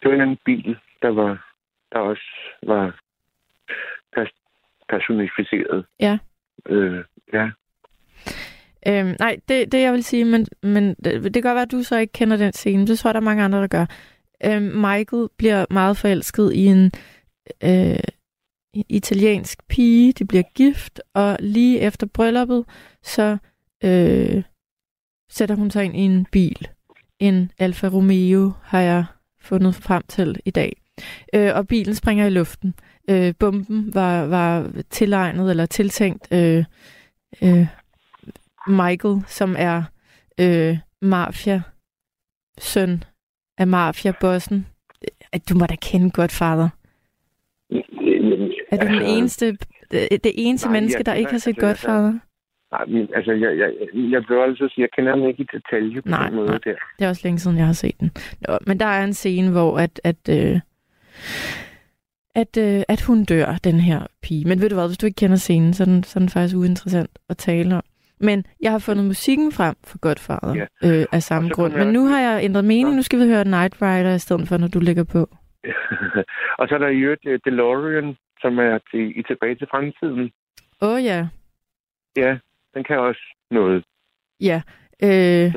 det var en anden bil, der var der også var personificeret. Ja. Øh, ja. Øhm, nej, det, det jeg vil sige, men, men det, det kan godt være, at du så ikke kender den scene. Det tror jeg, der er mange andre, der gør. Øhm, Michael bliver meget forelsket i en øh, italiensk pige. De bliver gift, og lige efter brylluppet, så øh, sætter hun sig ind i en bil. En Alfa Romeo har jeg fundet frem til i dag. Øh, og bilen springer i luften. Øh, bomben var, var tilegnet eller tiltænkt øh, øh, Michael, som er øh, mafia søn af mafia-bossen. Øh, du må da kende Godfather. Er du den altså- eneste, det eneste nej, menneske, der ikke har set altså, Godfather? Nej, men altså, jeg, jeg, jeg blev altså sige, jeg kender den ikke i detalje på nej, den måde nej. der. Det er også længe siden, jeg har set den. Nå, men der er en scene, hvor at, at, øh, at, øh, at hun dør, den her pige. Men ved du hvad, hvis du ikke kender scenen, så er den, så er den faktisk uinteressant at tale om. Men jeg har fundet musikken frem for Godfather ja. øh, af samme grund. Men nu har jeg ændret mening. Nu skal vi høre Night Rider i stedet for, når du ligger på. og så er der i øvrigt uh, DeLorean, som er til, i tilbage til fremtiden. Åh oh, ja. Ja, den kan også noget. Ja. Øh,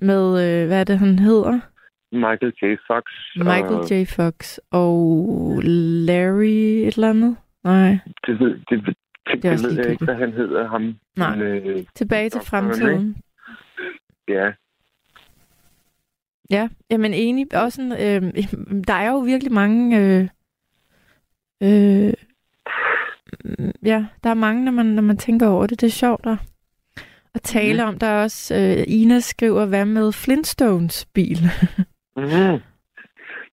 med, øh, hvad er det, han hedder? Michael J. Fox. Michael og... J. Fox og Larry et eller andet? Nej. Det ved, det, det, det, det ved jeg ikke, hvad han hedder ham. Nej, men, øh, tilbage til fremtiden. Ja. Ja, jamen enig. Også en, øh, der er jo virkelig mange... Øh, øh, ja, der er mange, når man, når man tænker over det. Det er sjovt at, at tale mm. om. Der er også... Øh, Ina skriver, hvad med Flintstones bil? mm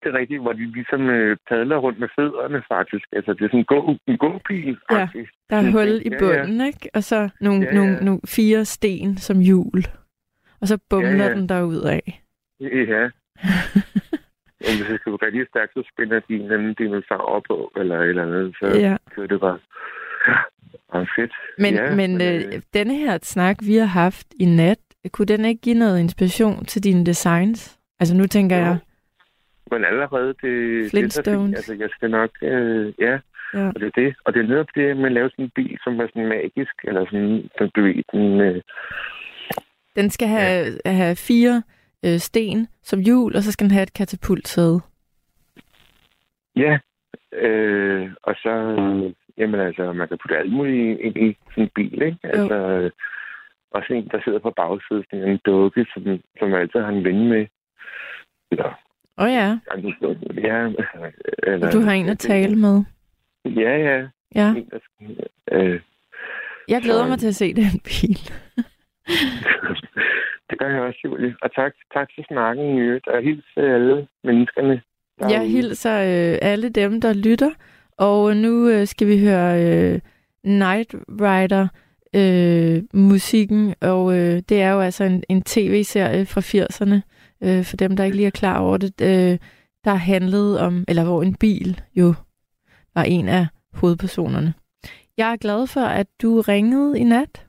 det er rigtigt, hvor de ligesom øh, padler rundt med fødderne, faktisk. Altså, det er sådan en, gå, en gåpil, faktisk. Ja, der er hul i bunden, ja, ja. ikke? Og så nogle, ja, ja. Nogle, nogle fire sten som hjul. Og så bumler ja, ja. den derud af. Ja. Om hvis det skal være rigtig stærkt, så spænder de en anden dinosaur op på, eller et eller andet. Så ja. kører det bare. Ja, fedt. Men, ja, men, men øh, øh, denne her snak, vi har haft i nat, kunne den ikke give noget inspiration til dine designs? Altså nu tænker jo. jeg, men allerede det... Flintstones. Det, altså, jeg skal nok... Øh, ja, ja, og det er det. Og det er netop det, man laver sådan en bil, som er sådan magisk, eller sådan, den, ved, den... Øh, den skal have, ja. have fire øh, sten som hjul, og så skal den have et katapultsæde. Ja, øh, og så... Øh, jamen altså, man kan putte alt muligt ind i sådan en bil, ikke? Jo. Altså, øh, også en, der sidder på bagsiden, en dukke, som, som altid har en ven med. Eller Åh oh, ja. Ja. Eller, og du har en at tale med. Ja, ja. Ja. øh, jeg glæder så, mig til at se den bil. det gør jeg også, Julie. Og tak, tak for snakken i øvrigt. Og hils alle menneskerne. Jeg hilser øh, alle dem, der lytter. Og nu øh, skal vi høre øh, Night Rider øh, musikken, og øh, det er jo altså en, en tv-serie fra 80'erne, øh, for dem, der ikke lige er klar over det, øh, der handlede om, eller hvor en bil jo var en af hovedpersonerne. Jeg er glad for, at du ringede i nat.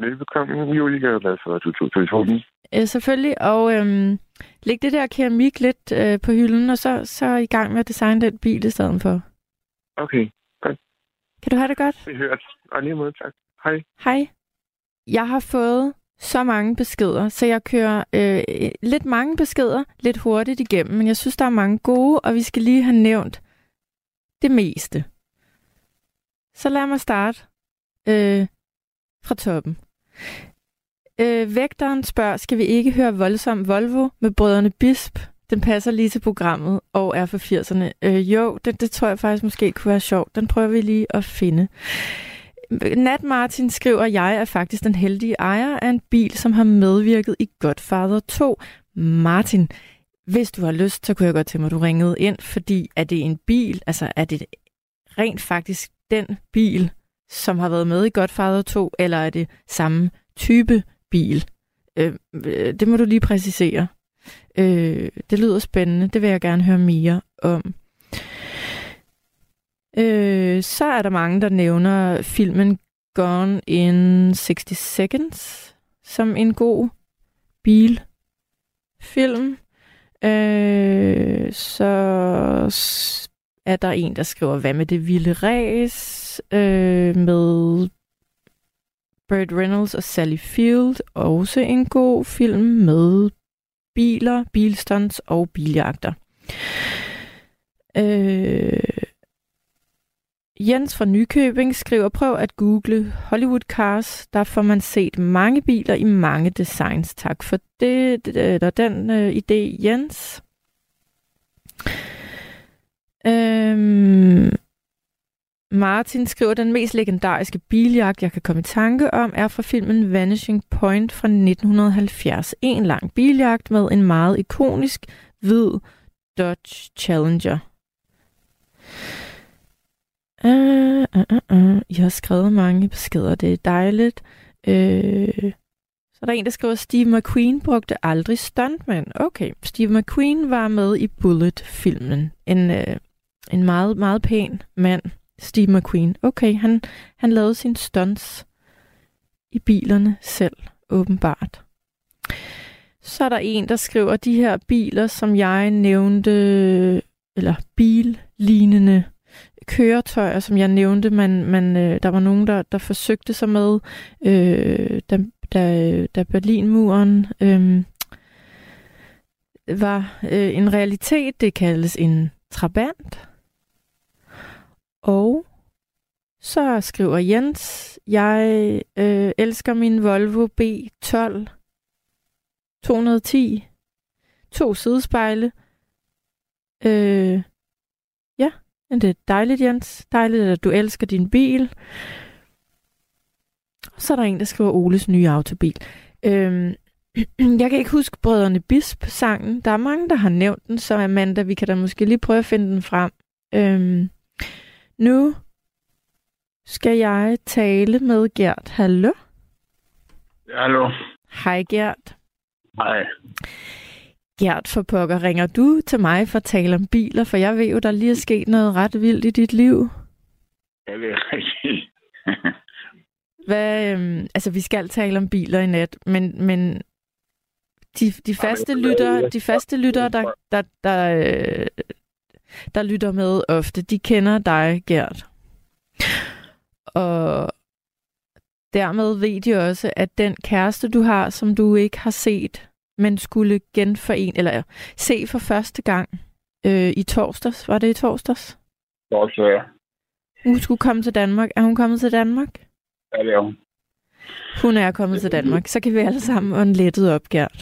Velbekomme, Julie. Jeg er glad for, at du tog telefonen. Øh, selvfølgelig, og øh, læg det der keramik lidt øh, på hylden, og så, så i gang med at designe den bil i stedet for. Okay, godt. Kan du have det godt? Vi høres. Og lige måde, tak. Hej. Hej. Jeg har fået så mange beskeder, så jeg kører øh, lidt mange beskeder lidt hurtigt igennem, men jeg synes, der er mange gode, og vi skal lige have nævnt det meste. så lad mig starte øh, fra toppen. Øh, vægteren spørger, skal vi ikke høre voldsom Volvo med brødrene Bisp? Den passer lige til programmet og er for 80'erne. Øh, jo, det, det tror jeg faktisk måske kunne være sjovt. Den prøver vi lige at finde. Nat Martin skriver, at jeg er faktisk den heldige ejer af en bil, som har medvirket i Godfather 2. Martin, hvis du har lyst, så kunne jeg godt tænke mig, at du ringede ind, fordi er det en bil, altså er det rent faktisk den bil, som har været med i Godfather 2, eller er det samme type bil? Øh, øh, det må du lige præcisere. Øh, det lyder spændende, det vil jeg gerne høre mere om. Øh, så er der mange, der nævner filmen Gone in 60 Seconds som en god bilfilm. Øh, så er der en, der skriver, hvad med det vilde ræs øh, med Burt Reynolds og Sally Field. Også en god film med biler, bilstunts og biljagter. Øh, Jens fra Nykøbing skriver, prøv at google Hollywood Cars. Der får man set mange biler i mange designs. Tak for det, eller den øh, idé, Jens. Øhm, Martin skriver, den mest legendariske biljagt, jeg kan komme i tanke om, er fra filmen Vanishing Point fra 1970. En lang biljagt med en meget ikonisk hvid Dodge Challenger. Uh, uh, uh, uh. I har skrevet mange beskeder, det er dejligt. Uh, så er der en, der skriver, Steve McQueen brugte aldrig stuntman. Okay, Steve McQueen var med i Bullet-filmen. En, uh, en meget, meget pæn mand, Steve McQueen. Okay, han, han lavede sine stunts i bilerne selv, åbenbart. Så er der en, der skriver, de her biler, som jeg nævnte, eller billignende køretøjer, som jeg nævnte, man, man, øh, der var nogen, der, der forsøgte sig med, øh, da, da, da Berlinmuren øh, var øh, en realitet. Det kaldes en trabant. Og så skriver Jens, jeg øh, elsker min Volvo B12 210. To sidespejle. Øh, men det er dejligt, Jens. Dejligt, at du elsker din bil. Så er der en, der skriver Oles nye autobil. Øh, jeg kan ikke huske Brødrene Bisp-sangen. Der er mange, der har nævnt den, så Amanda, vi kan da måske lige prøve at finde den frem. Øh, nu skal jeg tale med Gert. Hallo? Hallo. Hej Gert. Hej. Gert for pokker, ringer du til mig for at tale om biler? For jeg ved jo, der lige er sket noget ret vildt i dit liv. Jeg ved rigtigt. Hvad, øhm, altså, vi skal tale om biler i nat, men, men de, de faste lytter, de faste lytter, der, der, der, øh, der lytter med ofte, de kender dig, Gert. Og dermed ved de også, at den kæreste, du har, som du ikke har set men skulle genforene, eller se for første gang øh, i torsdags. Var det i torsdags? Torsdag, ja. Hun skulle komme til Danmark. Er hun kommet til Danmark? Ja, det er hun. Hun er kommet til Danmark. Så kan vi alle sammen ånde lettet op, Gert.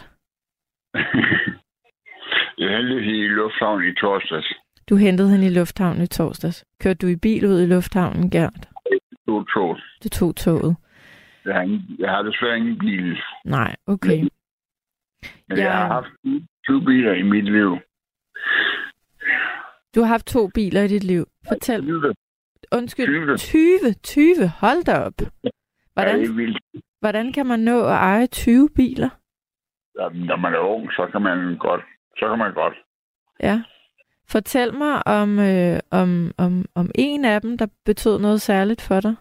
Jeg hentede hende i lufthavnen i torsdags. Du hentede hende i lufthavnen i torsdags. Kørte du i bil ud i lufthavnen, Gert? Jeg tog tog. Du tog toget? Jeg har, ingen, jeg har desværre ingen bil. Nej, okay. Men ja. jeg har haft 20 biler i mit liv. Du har haft to biler i dit liv. Fortæl. 20. Undskyld. 20. 20. Hold da op. Hvordan, Ja, det hvordan kan man nå at eje 20 biler? Ja, Når man er ung, så kan man godt. Så kan man godt. Ja. Fortæl mig om, øh, om, om, om en af dem, der betød noget særligt for dig.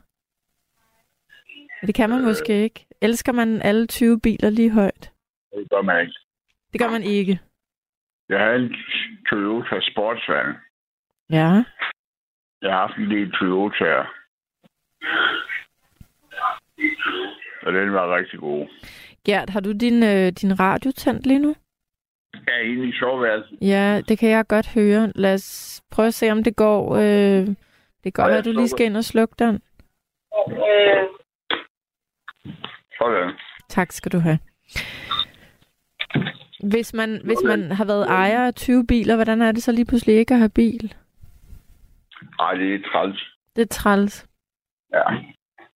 Det kan man måske ikke. Elsker man alle 20 biler lige højt? Det gør man ikke. Det gør man ikke. Jeg har en Toyota Sportsvan. Ja. Jeg har haft en del Toyota'er. Og den var rigtig god. Gert, har du din, øh, din radio tændt lige nu? Er inde i soveværelset. Ja, det kan jeg godt høre. Lad os prøve at se, om det går. Øh, det kan godt være, at du lige skal ind og slukke den. Sådan. Tak skal du have. Hvis man, hvis man har været ejer af 20 biler, hvordan er det så lige pludselig ikke at have bil? Ej, det er træls. Det er træls. Ja.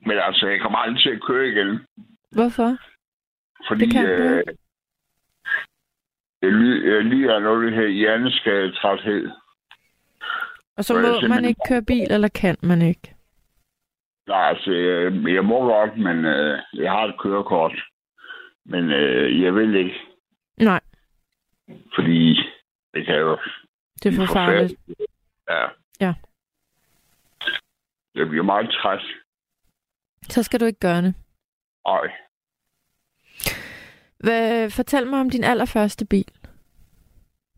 Men altså, jeg kommer aldrig til at køre igen. Hvorfor? Fordi Det kan øh, jeg, ly- jeg lider af noget af det her hjerneskadetræthed. Og så må man simpelthen- ikke køre bil, eller kan man ikke? Nej, altså, jeg, jeg må godt, men øh, jeg har et kørekort. Men øh, jeg vil ikke, Nej, fordi det kan jo... det er for farligt. Ja. Ja. Jeg bliver meget træt. Så skal du ikke gøre det. Ej, Hvad, fortæl mig om din allerførste bil.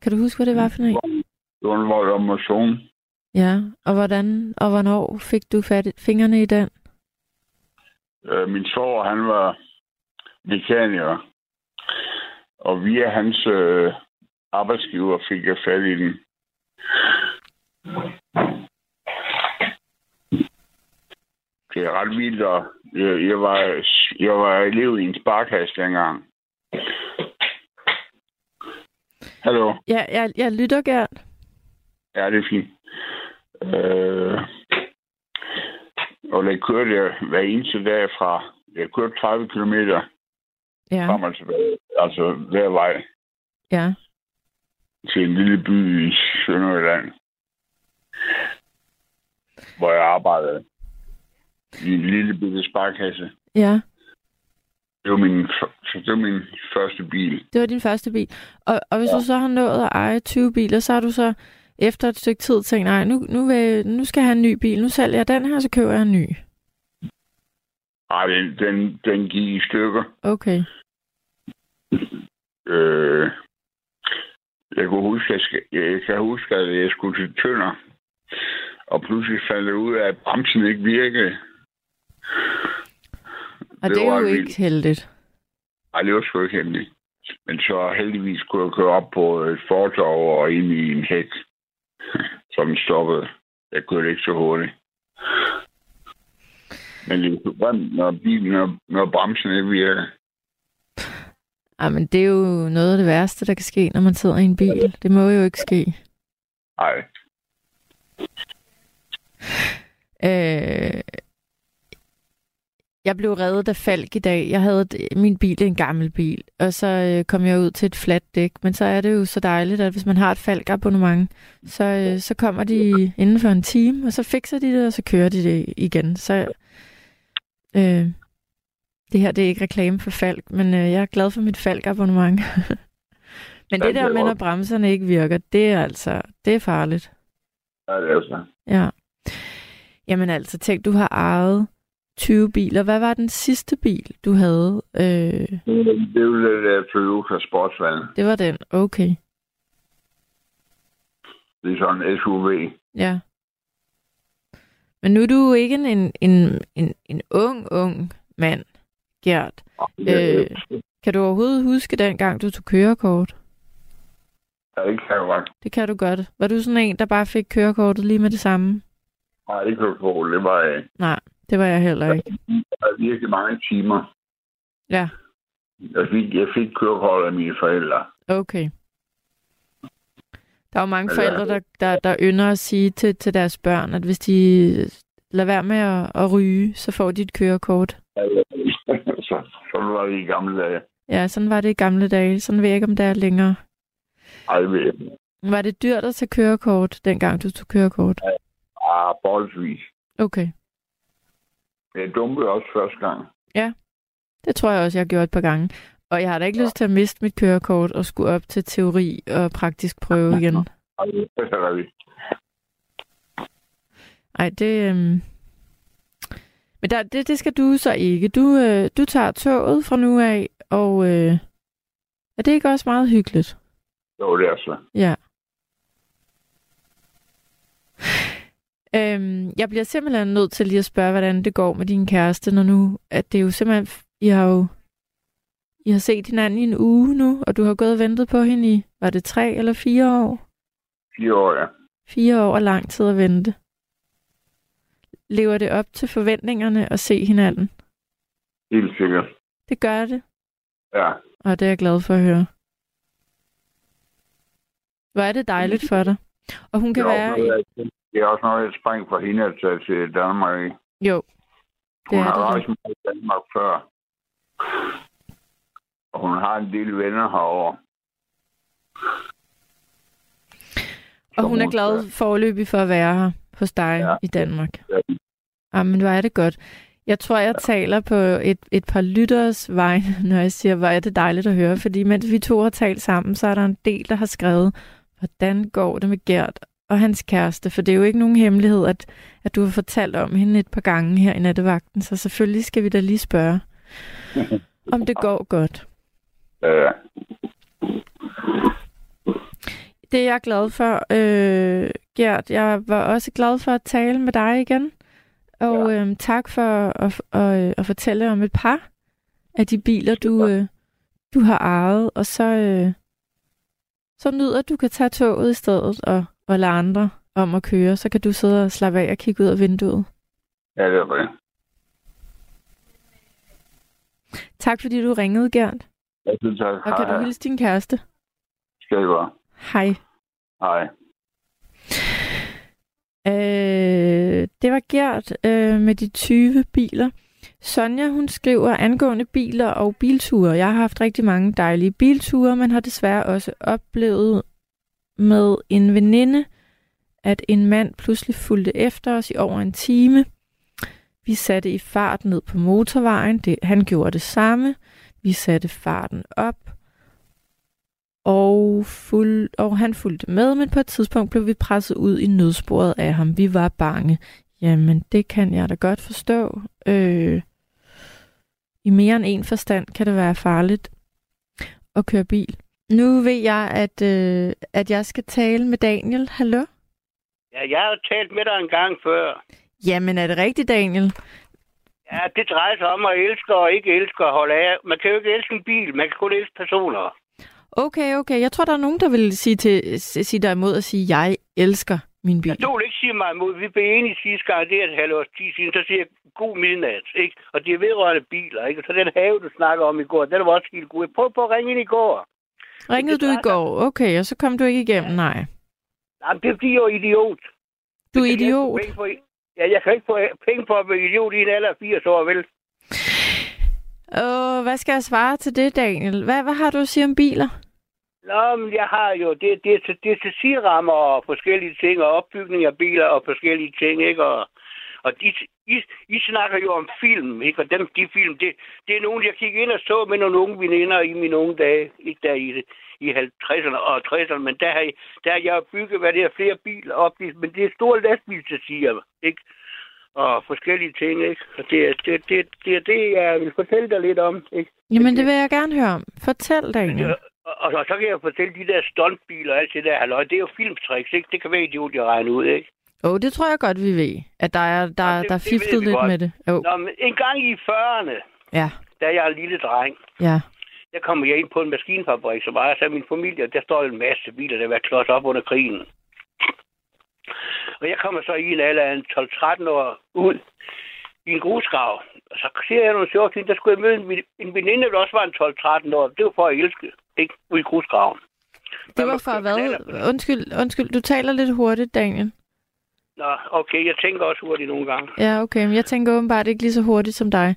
Kan du huske, hvad det var for en? det var en vold om motion. Ja, og hvordan og hvornår fik du fat fingrene i den? Øh, min svoger, han var mekaniker. Og via hans øh, arbejdsgiver fik jeg fat i den. Det er ret vildt, og jeg, jeg, var, jeg var elev i en sparkasse dengang. Hallo? Ja, jeg, jeg lytter gerne. Ja, det er fint. Øh, og der kørte jeg hver eneste dag fra... Jeg kørte 30 kilometer Ja, frem og tilbage. Altså hver vej ja. til en lille by i Sønderjylland. Hvor jeg arbejdede i en lille bitte sparkasse. Ja, Det var min, det var min første bil. det var din første bil. Og, og hvis ja. du så har nået at eje 20 biler, så har du så efter et stykke tid tænkt, nej, nu, nu, vil, nu skal jeg have en ny bil. Nu sælger jeg den her, så køber jeg en ny. Ej, den, den, den gik i stykker. Okay. Øh, jeg kunne huske, jeg, skal, jeg kan huske, at jeg skulle til Tønder. Og pludselig fandt jeg ud af, at bremsen ikke virkede. Og det, det er var jo vildt. ikke heldigt. Ej, det var sgu ikke heldigt. Men så heldigvis kunne jeg køre op på et fortov og ind i en hæk. Den stoppede. Jeg kørte ikke så hurtigt. Men det er jo grimt, når bilen, når, når bremsen ikke virker. Ej, men det er jo noget af det værste, der kan ske, når man sidder i en bil. Det må jo ikke ske. Nej, Øh, jeg blev reddet af Falk i dag. Jeg havde min bil en gammel bil, og så øh, kom jeg ud til et fladt dæk. Men så er det jo så dejligt, at hvis man har et Falk abonnement, så, øh, så kommer de inden for en time, og så fikser de det, og så kører de det igen. Så øh, det her det er ikke reklame for Falk, men øh, jeg er glad for mit Falk abonnement. men det der er med, når bremserne ikke virker, det er altså, det er farligt. ja, det er så. Ja. Jamen altså, tænk, du har ejet 20 biler. Hvad var den sidste bil, du havde? Øh, Det jo det der Toyota Sportsvan. det var den. Okay. Det er sådan en SUV. Ja. Men nu er du ikke en, en, en, en, en ung, ung mand, Gert. Øh, kan du overhovedet huske dengang, du tog kørekort? Ja, det kan jeg godt. Det kan du godt. Var du sådan en, der bare fik kørekortet lige med det samme? Nej, det du tro. Det var, øh, Nej, det var jeg heller ikke. det var virkelig mange timer. Ja, Jeg fik, jeg fik kørekort af mine forældre. okay. Der er jo mange Ja, er forældre, der, der, der ynder at sige til, til deres børn, at hvis de lader være med at, at ryge, så får de et kørekort. så, sådan var det i gamle dage. Ja, sådan var det i gamle dage. Sådan ved jeg ikke, om det er længere. Ej, ved. Var det dyrt at tage kørekort, dengang du tog kørekort? Ah, boldvis. Okay. Jeg dumpede også første gang. Det tror jeg også, jeg har gjort et par gange. Og jeg har da ikke lyst til at miste mit kørekort og skulle op til teori og praktisk prøve igen. Ej, det. Øhm... Men der, det, det skal du så ikke. Du, øh, du tager toget fra nu af, og øh... er det ikke også meget hyggeligt? Jo, det er så. Ja. Øhm, jeg bliver simpelthen nødt til lige at spørge, hvordan det går med din kæreste, når nu, at det er jo simpelthen, I har jo, I har set hinanden i en uge nu, og du har gået og ventet på hende i, var det tre eller fire år? Fire år, ja. Fire år er lang tid at vente. lever det op til forventningerne at se hinanden? Helt sikkert. Det gør det, Ja. og det er jeg glad for at høre. Hvor er det dejligt for dig. Og hun kan er være... jeg- det er også noget, jeg spring for hende at tage til Danmark. Jo, Hun Det er har det rejst meget i Danmark før. Og hun har en del venner herovre. og Så hun er glad forløbig for at være her hos dig Ja. i Danmark. Ja. Jamen, hvor er det godt. Jeg tror, jeg taler på et, et par lytteres vej, når jeg siger, hvor er det dejligt at høre. Fordi mens vi to har talt sammen, så er der en del, der har skrevet, hvordan går det med Gert og hans kæreste? For det er jo ikke nogen hemmelighed, at, at du har fortalt om hende et par gange her i nattevagten. Så selvfølgelig skal vi da lige spørge, om det går godt. Ja. Det er jeg glad for, øh, Gert. Jeg var også glad for at tale med dig igen. Og ja. øh, tak for at, at, at, at fortælle om et par af de biler, du, øh, du har ejet. Og så, øh, så nyder at du kan tage toget i stedet og, og lade andre om at køre. Så kan du sidde og slappe af og kigge ud af vinduet. ja, det er det. Tak fordi du ringede, Gert. Jeg synes, at Og kan du hilse din kæreste? Skal det være. Hej. Hej. Øh, det var Gert øh, med de 20 biler. Sonja, hun skriver angående biler og bilture. Jeg har haft rigtig mange dejlige bilture, men har desværre også oplevet med en veninde, at en mand pludselig fulgte efter os i over en time. Vi satte i fart ned på motorvejen. Det, han gjorde det samme. Vi satte farten op. Og, fuld, og han fulgte med, men på et tidspunkt blev vi presset ud i nødsporet af ham. Vi var bange. Jamen, det kan jeg da godt forstå. Øh, I mere end en forstand kan det være farligt at køre bil. Nu ved jeg, at, øh, at jeg skal tale med Daniel. Hallo? Ja, jeg har jo talt med dig en gang før. Jamen, er det rigtigt, Daniel? Ja, det drejer sig om at elske og ikke elske og holde af. Man kan jo ikke elske en bil, man kan kun elske personer. Okay, okay. Jeg tror, der er nogen, der vil sige, til, sige dig imod at sige, jeg elsker min bil. Ja, du vil ikke sige mig imod. Vi blev enige sidste gang, det er et halvt års tid siden, så siger jeg god midnat, ikke? Og det er vedrørende biler, ikke? Så den have, du snakker om i går, den var også helt god. Prøv på at ringe ind i går. Ringede du i går? Okay, og så kom du ikke igennem? Nej. Jamen, det er fordi, jeg er idiot. Du er Jeg idiot. For, ja, jeg kan ikke få penge for at være idiot i en alder af 80 år, vel? Åh, hvad skal jeg svare til det, Daniel? Hvad, hvad har du at sige om biler? Nå, men jeg har jo, det, det, til- det er til siderammer og forskellige ting, og opbygning af biler og forskellige ting, ikke? Og, og de, I, I snakker jo om film, ikke? Og dem, de film, det, det er nogen, jeg kiggede ind og så med nogle unge veninder i mine unge dage, ikke der i, i 50'erne og 60'erne, men der har, jeg- der har jeg bygget, hvad det er, flere biler op, men det er store lastbilstager, ikke? Og forskellige ting, ikke? Og det er det, det, det, er det, jeg vil fortælle dig lidt om, ikke? Jamen, det vil jeg gerne høre om. Fortæl, Daniel. Og, og, og så kan jeg fortælle de der stuntbiler og alt det der, halløj, det er jo filmtricks, ikke? Det kan være idiot, jeg regner ud, ikke? Åh, oh, det tror jeg godt, vi ved. At der er, der, Ja, det- der er fiftet lidt godt. med det. Jo, Nå, men en gang i 40'erne, ja, da jeg er en lille dreng, ja. der kommer jeg ind på en maskinfabrik, som ejer sig min familie, og der står en masse biler, der været klodset op under krigen. Og jeg kommer så i en alder af en 12-13 år ud i en grusgrav. Og så ser jeg nogle sjove ting. Der skulle jeg møde en, ven- en veninde, der også var en 12-13 år. Det var for at elske, ikke? Ude i grusgraven. Det var for hvad? Undskyld, undskyld, du taler lidt hurtigt, Daniel. Nå, okay, jeg tænker også hurtigt nogle gange. Ja, okay, men jeg tænker åbenbart ikke lige så hurtigt som dig.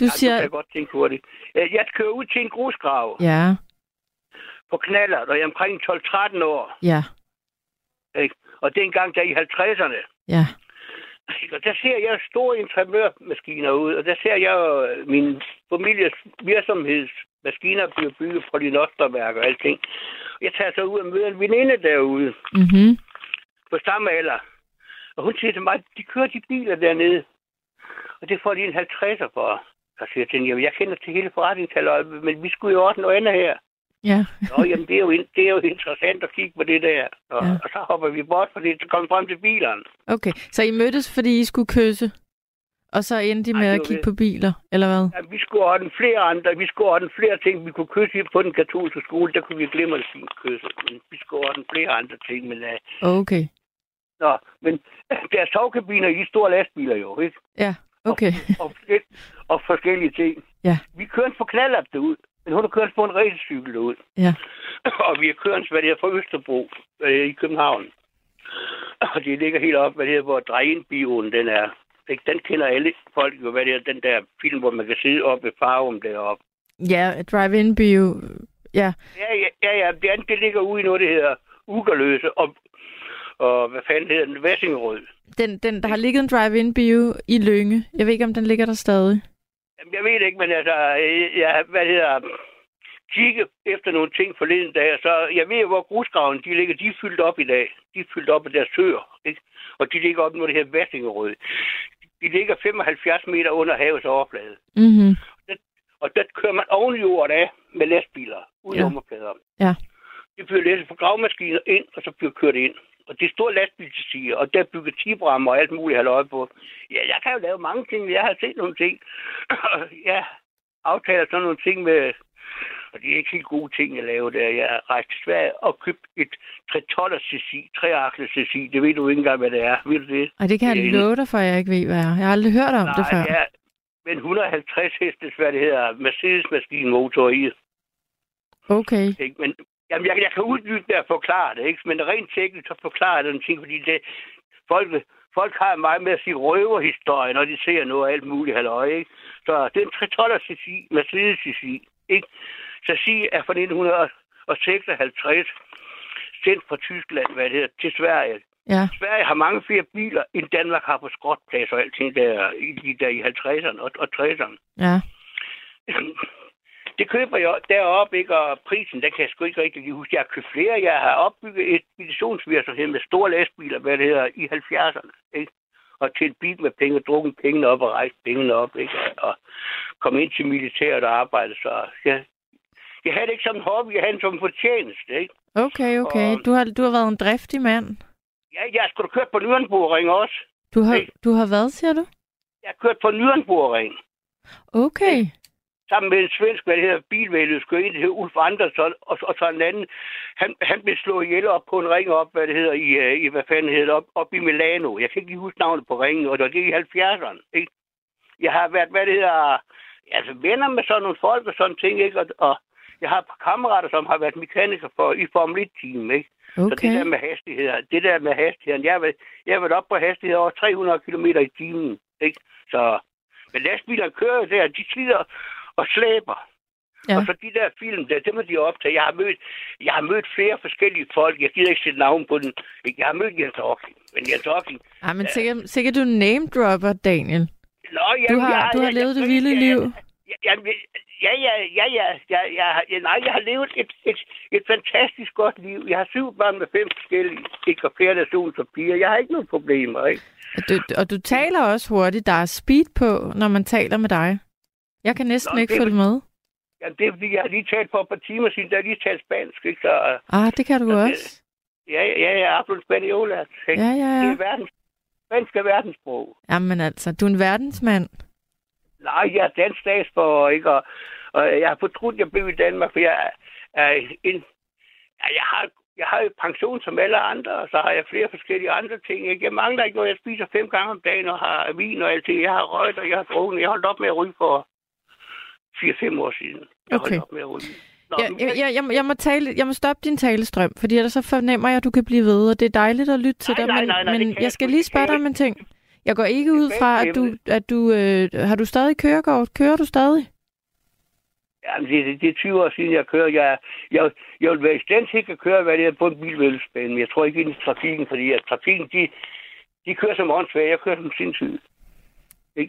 Du Ja, siger... du kan godt tænke hurtigt. Jeg jeg kører ud til en grusgrav Ja, på knaller, når jeg er omkring 12-13 år. ja, Ikke? Og det er engang der i 50'erne. ja. Og der ser jeg store intramørmaskiner ud, og der ser jeg øh, min families virksomhedsmaskiner bliver bygget fra de Nosterværk og alting. Jeg tager så ud og møder en veninde derude Mhm. på samme alder. Og hun siger til mig, de kører de biler dernede. Og det får de en 50'er for. Så siger jeg til hende, "Jamen, jeg kender til hele forretningshalvøjet, men vi skulle jo også noget andet her. Ja. Nå, jamen, det er, jo, det er jo interessant at kigge på det der. Og, Ja. og så hopper vi bort, fordi kommer vi frem til bilerne. Okay, så I mødtes, fordi I skulle kysse? Og så endte Ej, med det at kigge det. på biler, eller hvad? Ja, vi skulle ordne flere andre. Vi skulle ordne flere ting. Vi kunne kysse på den katolske skole. Der kunne vi glemme at sige kysse. Men vi skulle ordne flere andre ting. Men uh, Okay. Nå, men deres sovkabiner i store lastbiler jo, ikke? Ja, okay. Og, og, og forskellige ting. Ja. Vi kører på knallert derud, men hun har kørt på en racercykel derud. Ja. Og vi har kørt, hvad det er, fra Østerbro øh, i København. Og det ligger helt op, hvad det er, hvor Drejen-bioen den er. Ikke? Den kender alle folk jo, hvad det er, den der film, hvor man kan sidde oppe ved farven deroppe. Ja, drive-in bio. Ja, Ja, ja, ja, ja det, andet, det ligger ude i noget, det hedder Ugerløse, og, og hvad fanden hedder den, Vessingerød. den, den, der har ligget en drive-in bio i Lønge. Jeg ved ikke, om den ligger der stadig. Jamen, jeg ved ikke, men altså, øh, jeg, hvad hedder, kigge efter nogle ting forleden dag, så jeg ved, hvor grusgraven de ligger, de er fyldt op i dag. De er fyldt op af deres søer, ikke? Og de ligger op mod det her Vessingerød. De ligger 75 meter under havets overflade. Mhm. Og der kører man oven i jordet af med lastbiler, uden Ja. nummerplader. Ja. Det bliver læsset på gravmaskiner ind, og så bliver kørt ind. Og det er store lastbilstiger, og der er bygget tibrammer og alt muligt halvøje på. Ja, jeg kan jo lave mange ting. Jeg har set nogle ting. ja, aftaler sådan nogle ting med... Og det er ikke helt gode ting, jeg laver der. Jeg har rejst til Sverige og købt et 312 cc, 3 cc. Det ved du ikke engang, hvad det er. Ved du det? Og det kan jeg love dig for, jeg ikke ved, hvad er. Jeg har aldrig hørt om det før. ja. Men 150 hestes, hvad det hedder, Mercedes-maskinmotor i. Okay. Men jamen, jeg, jeg kan uddybe det og forklare det, ikke? men rent teknisk så forklarer jeg den ting, fordi det, folk, folk har meget med at sige røverhistorie, når de ser noget af alt muligt halløj, ikke? Så det er en 312 cc, Mercedes cc, ikke? Chassis er fra 1956, sendt fra Tyskland, hvad det hedder, til Sverige. Ja. Sverige har mange flere biler, end Danmark har på skrotplads og alting der, der i 50'erne og, og 60'erne. Ja. Det køber jeg deroppe, ikke? Og prisen, den kan jeg sgu ikke rigtig lige huske. Jeg har købt flere. Jeg har opbygget et speditionsvirksomhed med store lastbiler, hvad det hedder, i 70'erne, ikke? Og til bil med penge, drukket pengene op og rejst pengene op, ikke? Og komme ind til militæret og arbejde. Så jeg, jeg havde det ikke som en hobby, jeg havde det som en fortjeneste, ikke? Okay, okay. Og- Du har, du har været en driftig mand. Ja, jeg skulle køre på Nürnbergring også. Du har, Hey. du har hvad, siger du? Jeg har kørt på Nürnbergring. Okay. Sammen med en svensk, hvad det hedder, bilvælgerskør, en, der hedder Ulf Andersson, og, og så en anden, han, han blev slået ihjel op på en ring op, hvad det hedder, i, øh, i hvad fanden hedder det, op, op i Milano. Jeg kan ikke lige huske navnet på ringen, og det var det i 70'erne, ikke? Jeg har været, hvad det hedder, altså venner med sådan nogle folk og sådan ting, ikke? Og, og jeg har et par kammerater, som har været mekaniker for, i Formel 1-team, ikke? Så det Okay. der med hastigheder, det der med hastigheden, jeg har været, jeg har været op på hastigheder over 300 km i timen, ikke? Så, men lastbiler kører der, de slider og slæber. Ja. Ja. Og så de der film der, det må de optage. Jeg har mødt, jeg har mødt flere forskellige folk. Jeg gider ikke sætte navn på den. Jeg har mødt Jens Hocking. Men Jens Hocking... Ej, men sikkert, sikkert du name dropper, Daniel. Nå, Du jamen, har, jeg, du har jeg, levet jeg, det vilde jeg, liv. Ja, ja, ja, ja, ja, ja, ja, nej, jeg har levet et, et, et fantastisk godt liv. Jeg har syv børn med fem forskellige, ikke og flere nations og piger. Jeg har ikke nogen problemer, ikke? Og du, og du taler også hurtigt. Der er speed på, når man taler med dig. Jeg kan næsten Nå, ikke det er følge med. Ja, det er fordi, jeg har lige talt for et par timer siden, der har lige talt spansk, ikke? Så, Ah, det kan du Ja, det- også. ja, ja, jeg har blevet spaniola. Ja, ja, Det ja. er verdens, spansk er verdenssprog. Jamen altså, du er en verdensmand. Nej, jeg er dansk statsborger, ikke? Og, og jeg har fortrudt, at jeg blev i Danmark, for jeg er en... Ja, jeg har, jeg har jo pension som alle andre, og så har jeg flere forskellige andre ting. Ikke? Jeg mangler ikke noget. Jeg spiser fem gange om dagen og har vin og alt det. Jeg har røget, og jeg har drukket. Jeg holdt op med at ryge for 4-5 år siden. Jeg Okay. holdt op med at ryge. Nå, Jeg, jeg, jeg, jeg, må- jeg, må tale, jeg må stoppe din talestrøm, fordi ellers så fornemmer jeg, at du kan blive ved, og det er dejligt at lytte til Nej, dig, nej, men, nej, nej, men jeg skal lige spørge dig om en ting. Jeg går ikke ud fra, at du, at du øh, har du stadig kørekort? Kører du stadig? Jamen, det, det, det er 20 år siden, jeg kører. Jeg, jeg, jeg vil være i stand til at køre, hvad det er på en bilvælgesbane, men jeg tror ikke ind i trafikken, fordi at trafikken, de, de kører som åndssvage. Jeg kører som sindssygt.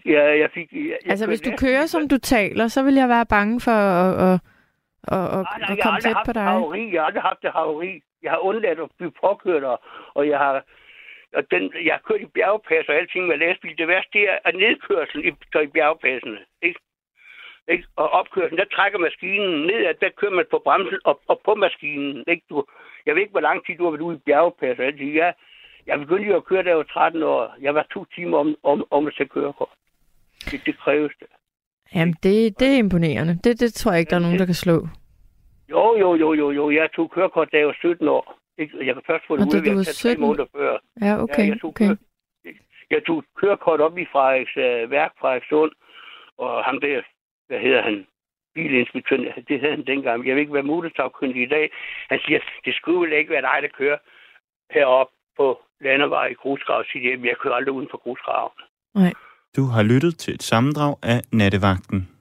Jeg, jeg fik, jeg, jeg Altså, hvis du kører, som du taler, så vil jeg være bange for at, at, at, at, Nej, nej, at jeg har komme tæt på dig. Haveri. Jeg har aldrig haft det haveri. Jeg har undladt at blive påkørt, og, og jeg har og den, jeg har kørt i bjergpas og alting med lastbil. Det værste, det er nedkørslen i, i bjergpassene. Ikke? Ikke? Og opkørslen, der trækker maskinen ned, at der kører man på bremsen og, og på maskinen. Ikke? Du, jeg ved ikke, hvor lang tid du har været ude i bjergpas og alting. Jeg, jeg begyndte jo at køre, da jeg var 13 år. Jeg var to timer om, om, om at tage kørekort. Det, det kræves det. Jamen, det, det er imponerende. Det, det tror jeg ikke, der er nogen, der kan slå. Jo, jo, jo, jo, jo. Jeg tog kørekort, da jeg var 17 år. Jeg kan først få det ud, at jeg var tage tre 17? måneder før. Ja, okay. Ja, jeg tog, okay. Køre, jeg tog kørekort op i Frederiks øh, værk, Frederikssund, og ham der, hvad hedder han, bilinspektøren, det havde han dengang. Jeg ved ikke, hvad motorsagkyndig i dag. Han siger, det skulle vel ikke være dig, der kører herop på landevej i grusgrav. Siger jeg, jeg kører aldrig uden for grusgraven. Nej. Du har lyttet til et sammendrag af Nattevagten.